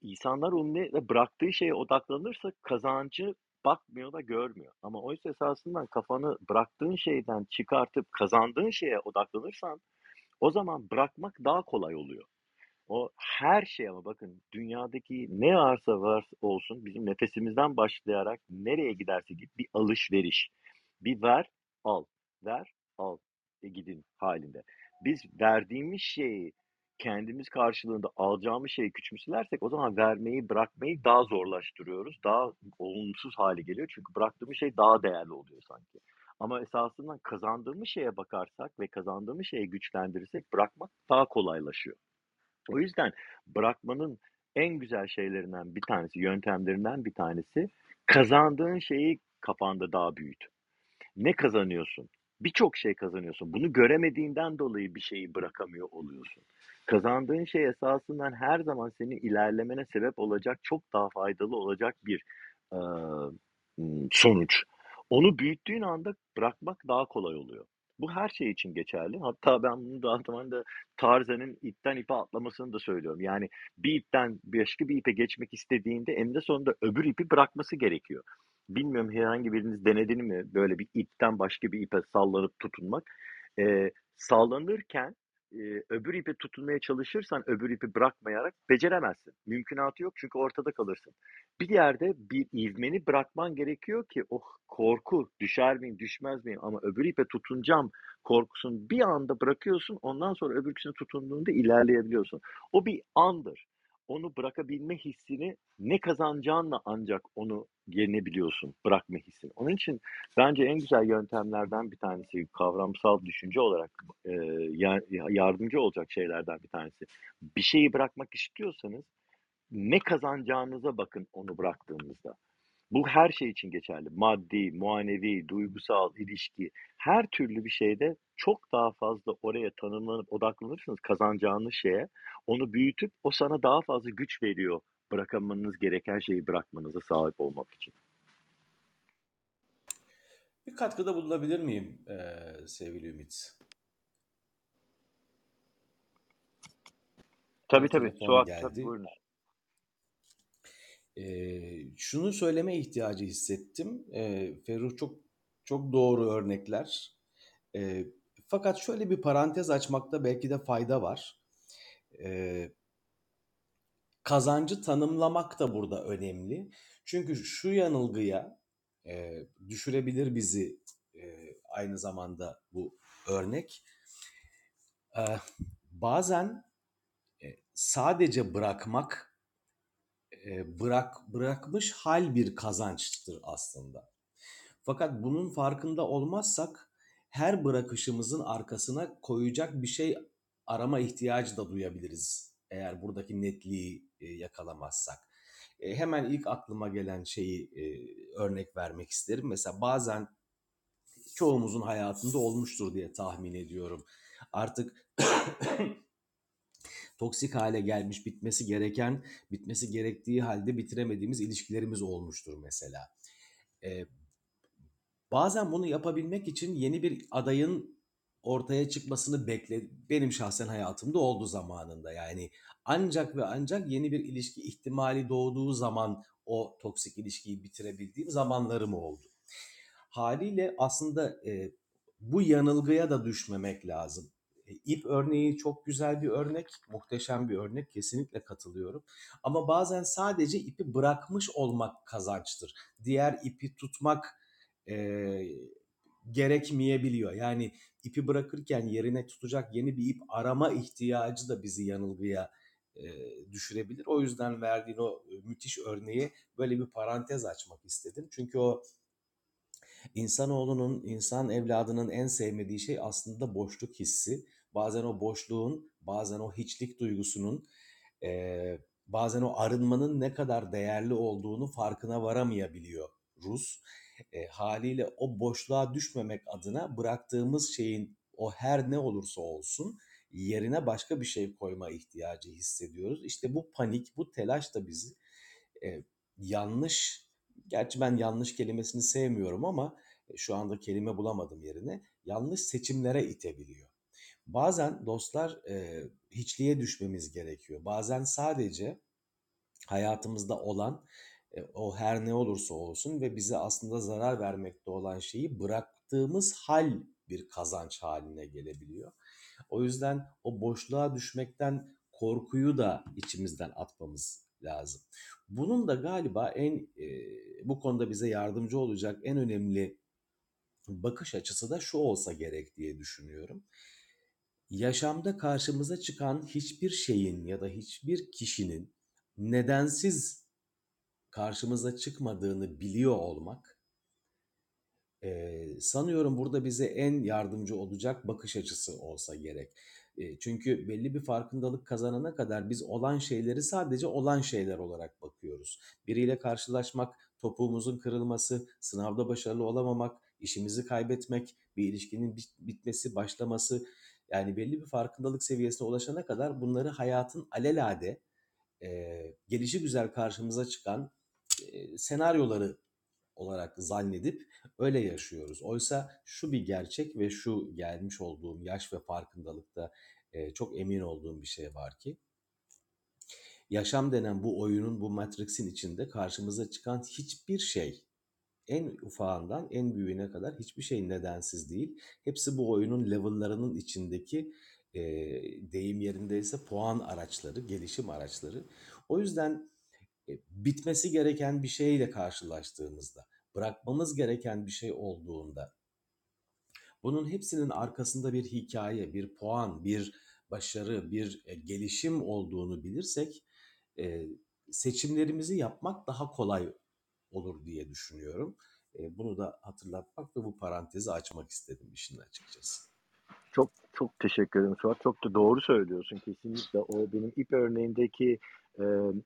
İnsanlar umniyetle bıraktığı şeye odaklanırsa kazancı bakmıyor da görmüyor. Ama oysa esasından kafanı bıraktığın şeyden çıkartıp kazandığın şeye odaklanırsan o zaman bırakmak daha kolay oluyor. O her şey ama bakın dünyadaki ne varsa var olsun bizim nefesimizden başlayarak nereye giderse git bir alışveriş. Bir ver, al, ver, al, e gidin halinde. Biz verdiğimiz şeyi kendimiz karşılığında alacağımız şeyi küçümsersek o zaman vermeyi bırakmayı daha zorlaştırıyoruz. Daha olumsuz hale geliyor. Çünkü bıraktığımız şey daha değerli oluyor sanki. Ama esasında kazandığımız şeye bakarsak ve kazandığımız şeyi güçlendirirsek bırakmak daha kolaylaşıyor. O yüzden bırakmanın en güzel şeylerinden bir tanesi, yöntemlerinden bir tanesi kazandığın şeyi kafanda daha büyüt. Ne kazanıyorsun? Birçok şey kazanıyorsun. Bunu göremediğinden dolayı bir şeyi bırakamıyor oluyorsun. Kazandığın şey esasından her zaman senin ilerlemene sebep olacak, çok daha faydalı olacak bir e, sonuç. Onu büyüttüğün anda bırakmak daha kolay oluyor. Bu her şey için geçerli. Hatta ben bunu daha zamanda Tarzan'ın ipten ipe atlamasını da söylüyorum. Yani bir ipten başka bir ipe geçmek istediğinde eninde sonunda öbür ipi bırakması gerekiyor. Bilmiyorum herhangi biriniz denedini mi böyle bir ipten başka bir ipe sallanıp tutunmak. Ee, sallanırken e, öbür ipe tutunmaya çalışırsan öbür ipi bırakmayarak beceremezsin. Mümkünatı yok çünkü ortada kalırsın. Bir yerde bir ivmeni bırakman gerekiyor ki oh korku düşer miyim düşmez miyim ama öbür ipe tutunacağım korkusunu bir anda bırakıyorsun ondan sonra öbürküsüne tutunduğunda ilerleyebiliyorsun. O bir andır. Onu bırakabilme hissini ne kazanacağınla ancak onu yenebiliyorsun bırakma hissini. Onun için bence en güzel yöntemlerden bir tanesi kavramsal düşünce olarak e, yardımcı olacak şeylerden bir tanesi. Bir şeyi bırakmak istiyorsanız ne kazanacağınıza bakın onu bıraktığınızda. Bu her şey için geçerli. Maddi, muanevi, duygusal, ilişki her türlü bir şeyde çok daha fazla oraya tanımlanıp odaklanırsınız kazanacağınız şeye. Onu büyütüp o sana daha fazla güç veriyor bırakamanız gereken şeyi bırakmanıza sahip olmak için. Bir katkıda bulunabilir miyim ee, sevgili Ümit? Tabii tabii. Suat tabii buyurunuz. Ee, şunu söyleme ihtiyacı hissettim. Ee, Ferruh çok çok doğru örnekler. Ee, fakat şöyle bir parantez açmakta belki de fayda var. Ee, kazancı tanımlamak da burada önemli. Çünkü şu yanılgıya e, düşürebilir bizi e, aynı zamanda bu örnek. E, bazen e, sadece bırakmak bırak bırakmış hal bir kazançtır aslında. Fakat bunun farkında olmazsak her bırakışımızın arkasına koyacak bir şey arama ihtiyacı da duyabiliriz. Eğer buradaki netliği yakalamazsak. hemen ilk aklıma gelen şeyi örnek vermek isterim. Mesela bazen çoğumuzun hayatında olmuştur diye tahmin ediyorum. Artık toksik hale gelmiş, bitmesi gereken, bitmesi gerektiği halde bitiremediğimiz ilişkilerimiz olmuştur mesela. Ee, bazen bunu yapabilmek için yeni bir adayın ortaya çıkmasını bekle benim şahsen hayatımda oldu zamanında. Yani ancak ve ancak yeni bir ilişki ihtimali doğduğu zaman o toksik ilişkiyi bitirebildiğim zamanlarım oldu. Haliyle aslında e, bu yanılgıya da düşmemek lazım. E, ip örneği çok güzel bir örnek, muhteşem bir örnek. Kesinlikle katılıyorum. Ama bazen sadece ipi bırakmış olmak kazançtır. Diğer ipi tutmak e, gerekmeyebiliyor. Yani ipi bırakırken yerine tutacak yeni bir ip arama ihtiyacı da bizi yanılgıya e, düşürebilir. O yüzden verdiğin o müthiş örneği böyle bir parantez açmak istedim. Çünkü o insanoğlunun, insan evladının en sevmediği şey aslında boşluk hissi bazen o boşluğun, bazen o hiçlik duygusunun, e, bazen o arınmanın ne kadar değerli olduğunu farkına varamayabiliyor Rus. E, haliyle o boşluğa düşmemek adına bıraktığımız şeyin o her ne olursa olsun yerine başka bir şey koyma ihtiyacı hissediyoruz. İşte bu panik, bu telaş da bizi e, yanlış, gerçi ben yanlış kelimesini sevmiyorum ama şu anda kelime bulamadım yerine, yanlış seçimlere itebiliyor. Bazen dostlar e, hiçliğe düşmemiz gerekiyor. Bazen sadece hayatımızda olan e, o her ne olursa olsun ve bize aslında zarar vermekte olan şeyi bıraktığımız hal bir kazanç haline gelebiliyor. O yüzden o boşluğa düşmekten korkuyu da içimizden atmamız lazım. Bunun da galiba en e, bu konuda bize yardımcı olacak en önemli bakış açısı da şu olsa gerek diye düşünüyorum. Yaşamda karşımıza çıkan hiçbir şeyin ya da hiçbir kişinin nedensiz karşımıza çıkmadığını biliyor olmak Eee, sanıyorum burada bize en yardımcı olacak bakış açısı olsa gerek. Eee, çünkü belli bir farkındalık kazanana kadar biz olan şeyleri sadece olan şeyler olarak bakıyoruz. Biriyle karşılaşmak, topuğumuzun kırılması, sınavda başarılı olamamak, işimizi kaybetmek, bir ilişkinin bit- bitmesi, başlaması yani belli bir farkındalık seviyesine ulaşana kadar bunları hayatın alelade eee gelişi güzel karşımıza çıkan eee, senaryoları olarak zannedip öyle yaşıyoruz. Oysa şu bir gerçek ve şu gelmiş olduğum yaş ve farkındalıkta e, çok emin olduğum bir şey var ki yaşam denen bu oyunun, bu Matrix'in içinde karşımıza çıkan hiçbir şey en ufağından en büyüğüne kadar hiçbir şey nedensiz değil. Hepsi bu oyunun level'larının içindeki e, deyim yerindeyse puan araçları, gelişim araçları. O yüzden e, bitmesi gereken bir şeyle karşılaştığımızda, bırakmamız gereken bir şey olduğunda, bunun hepsinin arkasında bir hikaye, bir puan, bir başarı, bir e, gelişim olduğunu bilirsek, e, seçimlerimizi yapmak daha kolay olur diye düşünüyorum. E, bunu da hatırlatmak ve bu parantezi açmak istedim işin açıkçası. Çok çok teşekkür ederim Suat. Çok da doğru söylüyorsun kesinlikle. O benim ip örneğindeki e,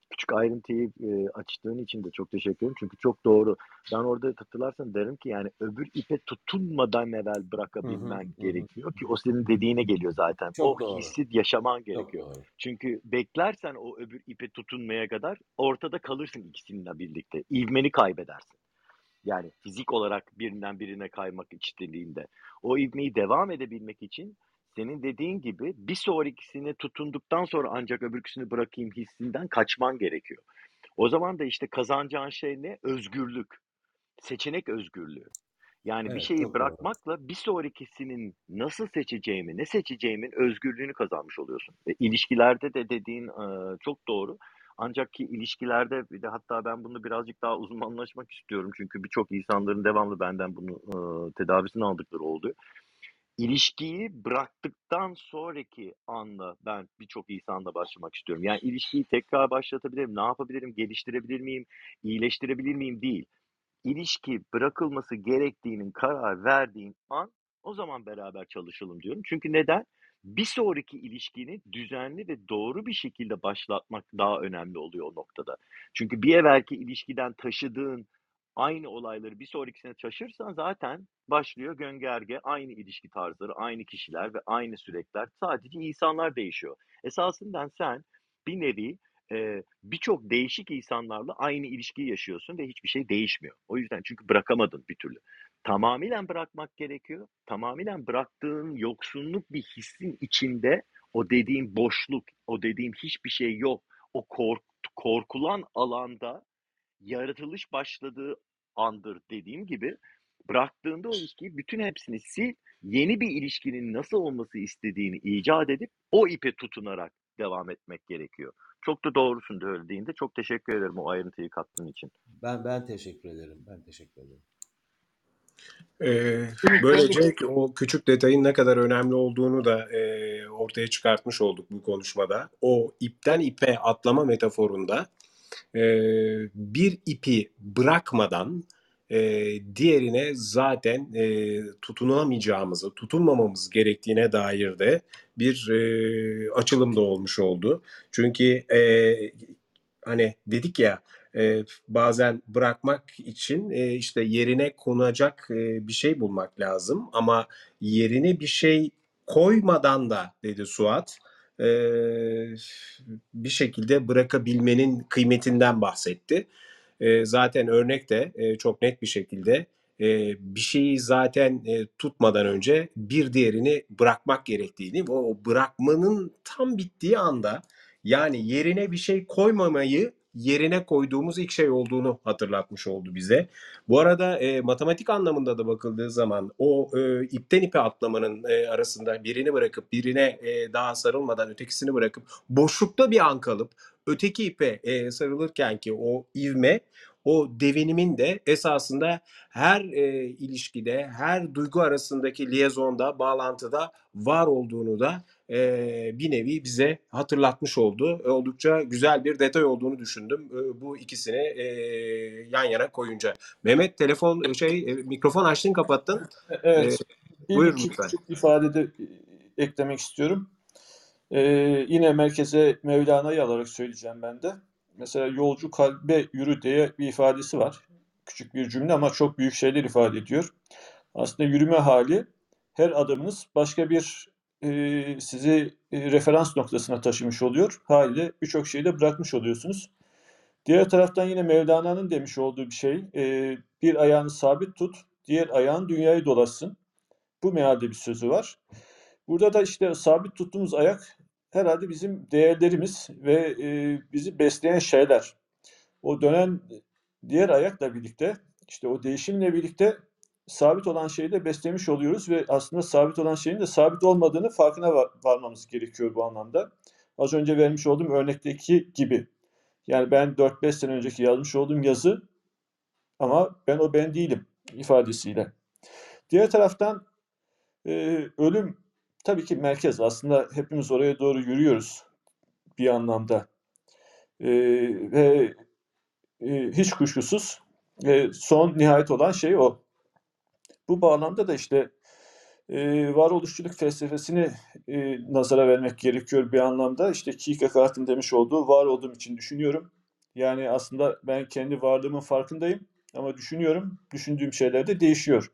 küçük ayrıntıyı e, açtığın için de çok teşekkür ederim. Çünkü çok doğru. Ben orada hatırlarsan derim ki yani öbür ipe tutunmadan evvel Hı hı, bırakabilmen hı hı. gerekiyor ki o senin dediğine geliyor zaten. Çok o doğru. hissi yaşaman Çok gerekiyor. doğru. Çünkü beklersen o öbür ipe tutunmaya kadar ortada kalırsın ikisininle birlikte. İvmeni kaybedersin. Yani fizik olarak birinden birine kaymak istediğinde. O ivmeyi devam edebilmek için senin dediğin gibi bir sonrakisine tutunduktan sonra ancak öbürküsünü bırakayım hissinden kaçman gerekiyor. O zaman da işte kazanacağın şey ne? Özgürlük. Seçenek özgürlüğü. Yani bir Evet, şeyi çok doğru. bırakmakla bir sonrakisinin nasıl seçeceğimi, ne seçeceğimin özgürlüğünü kazanmış oluyorsun. Ve ilişkilerde de dediğin e, çok doğru. Ancak ki ilişkilerde bir de hatta ben bunu birazcık daha uzmanlaşmak istiyorum. Çünkü birçok insanların devamlı benden bunu e, tedavisini aldıkları oldu. İlişkiyi bıraktıktan sonraki anda ben birçok insanla başlamak istiyorum. Yani ilişkiyi tekrar başlatabilirim, ne yapabilirim, geliştirebilir miyim, iyileştirebilir miyim değil ilişki bırakılması gerektiğinin karar verdiğin an o zaman beraber çalışalım diyorum. Çünkü neden? Bir sonraki ilişkini düzenli ve doğru bir şekilde başlatmak daha önemli oluyor o noktada. Çünkü bir evvelki ilişkiden taşıdığın aynı olayları bir sonrakisine taşırsan zaten başlıyor göngerge, aynı ilişki tarzları, aynı kişiler ve aynı sürekler. Sadece insanlar değişiyor. Esasında sen bir nevi e, birçok değişik insanlarla aynı ilişkiyi yaşıyorsun ve hiçbir şey değişmiyor. O yüzden çünkü bırakamadın bir türlü. Tamamen bırakmak gerekiyor. Tamamen bıraktığın yoksunluk bir hissin içinde o dediğim boşluk, o dediğim hiçbir şey yok. O kork korkulan alanda yaratılış başladığı andır dediğim gibi bıraktığında o ilişkiyi bütün hepsini sil, yeni bir ilişkinin nasıl olması istediğini icat edip o ipe tutunarak devam etmek gerekiyor. Çok da doğrusun söylediğinde. Çok teşekkür ederim o ayrıntıyı kattığın için. Ben ben teşekkür ederim. Ben teşekkür ederim. Ee, böylece o küçük detayın ne kadar önemli olduğunu da e, ortaya çıkartmış olduk bu konuşmada. O ipten ipe atlama metaforunda e, bir ipi bırakmadan e, diğerine zaten e, tutunamayacağımızı, tutunmamamız gerektiğine dair de bir e, açılım da olmuş oldu. Çünkü hani dedik ya bazen bırakmak için işte yerine konacak bir şey bulmak lazım ama yerine bir şey koymadan da dedi Suat e, bir şekilde bırakabilmenin kıymetinden bahsetti. E, zaten örnek de e, çok net bir şekilde e, bir şeyi zaten e, tutmadan önce bir diğerini bırakmak gerektiğini ve o bırakmanın tam bittiği anda yani yerine bir şey koymamayı yerine koyduğumuz ilk şey olduğunu hatırlatmış oldu bize. Bu arada e, matematik anlamında da bakıldığı zaman o e, ipten ipe atlamanın e, arasında birini bırakıp birine e, daha sarılmadan ötekisini bırakıp boşlukta bir an kalıp öteki ipe e, sarılırken ki o ivme o devinimin de esasında her e, ilişkide, her duygu arasındaki liyezonda, bağlantıda var olduğunu da e, bir nevi bize hatırlatmış oldu. Oldukça güzel bir detay olduğunu düşündüm e, bu ikisini e, yan yana koyunca. Mehmet telefon şey e, mikrofon açtın kapattın. Evet. Bir buyur iki lütfen. küçük ifade de e, eklemek istiyorum. Ee, yine merkeze Mevlana'yı alarak söyleyeceğim ben de. Mesela yolcu kalbe yürü diye bir ifadesi var. Küçük bir cümle ama çok büyük şeyler ifade ediyor. Aslında yürüme hali her adımınız başka bir sizi referans noktasına taşımış oluyor. Haliyle birçok şeyi de bırakmış oluyorsunuz. Diğer taraftan yine Mevlana'nın demiş olduğu bir şey. bir ayağını sabit tut, diğer ayağın dünyayı dolaşsın. Bu mealde bir sözü var. Burada da işte sabit tuttuğumuz ayak herhalde bizim değerlerimiz ve bizi besleyen şeyler. O dönen diğer ayakla birlikte işte o değişimle birlikte sabit olan şeyi de beslemiş oluyoruz ve aslında sabit olan şeyin de sabit olmadığını farkına var- varmamız gerekiyor bu anlamda. Az önce vermiş olduğum örnekteki gibi. Yani ben 4-5 sene önceki yazmış olduğum yazı ama ben o ben değilim ifadesiyle. Diğer taraftan e, ölüm tabii ki merkez. Aslında hepimiz oraya doğru yürüyoruz bir anlamda. E, ve e, hiç kuşkusuz e, son nihayet olan şey o. Bu bağlamda da işte e, varoluşçuluk felsefesini e, nazara vermek gerekiyor bir anlamda. İşte Kierkegaard'ın demiş olduğu var olduğum için düşünüyorum. Yani aslında ben kendi varlığımın farkındayım ama düşünüyorum. Düşündüğüm şeyler de değişiyor.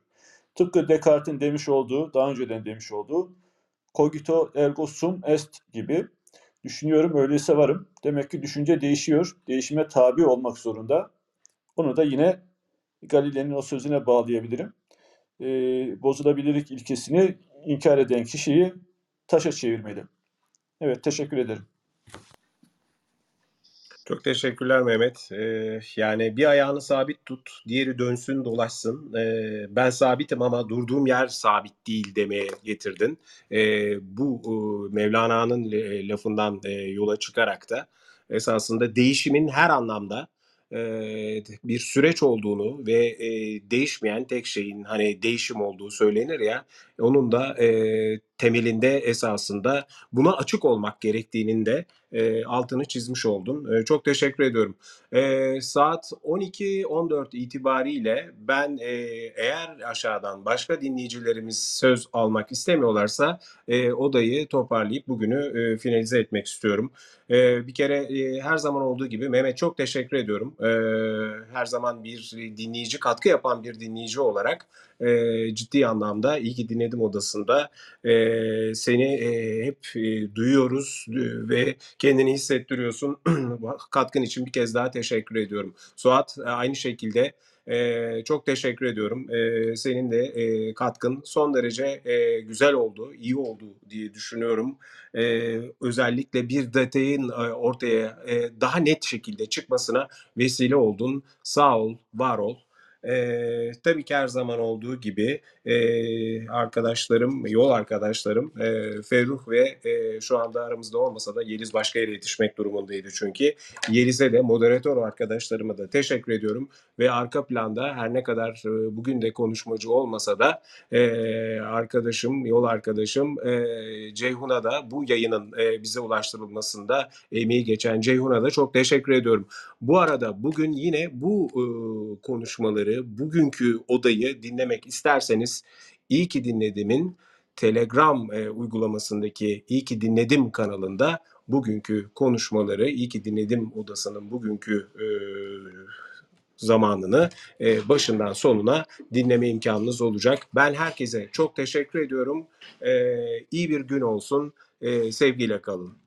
Tıpkı Descartes'in demiş olduğu, daha önceden demiş olduğu cogito ergo sum est gibi düşünüyorum öyleyse varım. Demek ki düşünce değişiyor. Değişime tabi olmak zorunda. Onu da yine Galile'nin o sözüne bağlayabilirim. Ee, bozulabilirlik ilkesini inkar eden kişiyi taşa çevirmeli. Evet, teşekkür ederim. Çok teşekkürler Mehmet. Ee, yani bir ayağını sabit tut, diğeri dönsün dolaşsın. Ee, ben sabitim ama durduğum yer sabit değil demeye getirdin. Ee, bu e, Mevlana'nın e, lafından e, yola çıkarak da esasında değişimin her anlamda e, bir süreç olduğunu ve değişmeyen tek şeyin hani değişim olduğu söylenir ya onun da temelinde esasında buna açık olmak gerektiğinin de e, altını çizmiş oldun. E, çok teşekkür ediyorum. E, saat 12.14 itibariyle ben e, eğer aşağıdan başka dinleyicilerimiz söz almak istemiyorlarsa e, odayı toparlayıp bugünü e, finalize etmek istiyorum. E, bir kere e, her zaman olduğu gibi Mehmet çok teşekkür ediyorum. E, her zaman bir dinleyici katkı yapan bir dinleyici olarak e, ciddi anlamda iyi ki dinledim odasında e, seni e, hep e, duyuyoruz ve kendini hissettiriyorsun. Katkın için bir kez daha teşekkür ediyorum. Suat e, aynı şekilde e, çok teşekkür ediyorum. E, senin de e, katkın son derece e, güzel oldu, iyi oldu diye düşünüyorum. E, özellikle bir detayın e, ortaya e, daha net şekilde çıkmasına vesile oldun. Sağ ol, var ol. Ee, tabii ki her zaman olduğu gibi e, arkadaşlarım, yol arkadaşlarım e, Ferruh ve e, şu anda aramızda olmasa da Yeliz başka yere yetişmek durumundaydı çünkü. Yeliz'e de moderatör arkadaşlarıma da teşekkür ediyorum ve arka planda her ne kadar e, bugün de konuşmacı olmasa da e, arkadaşım, yol arkadaşım e, Ceyhun'a da bu yayının e, bize ulaştırılmasında emeği geçen Ceyhun'a da çok teşekkür ediyorum. Bu arada bugün yine bu e, konuşmaları, bugünkü odayı dinlemek isterseniz iyi ki dinledimin Telegram e, uygulamasındaki iyi ki dinledim kanalında bugünkü konuşmaları, iyi ki dinledim odasının bugünkü e, zamanını e, başından sonuna dinleme imkanınız olacak. Ben herkese çok teşekkür ediyorum. E, iyi bir gün olsun. E, sevgiyle kalın.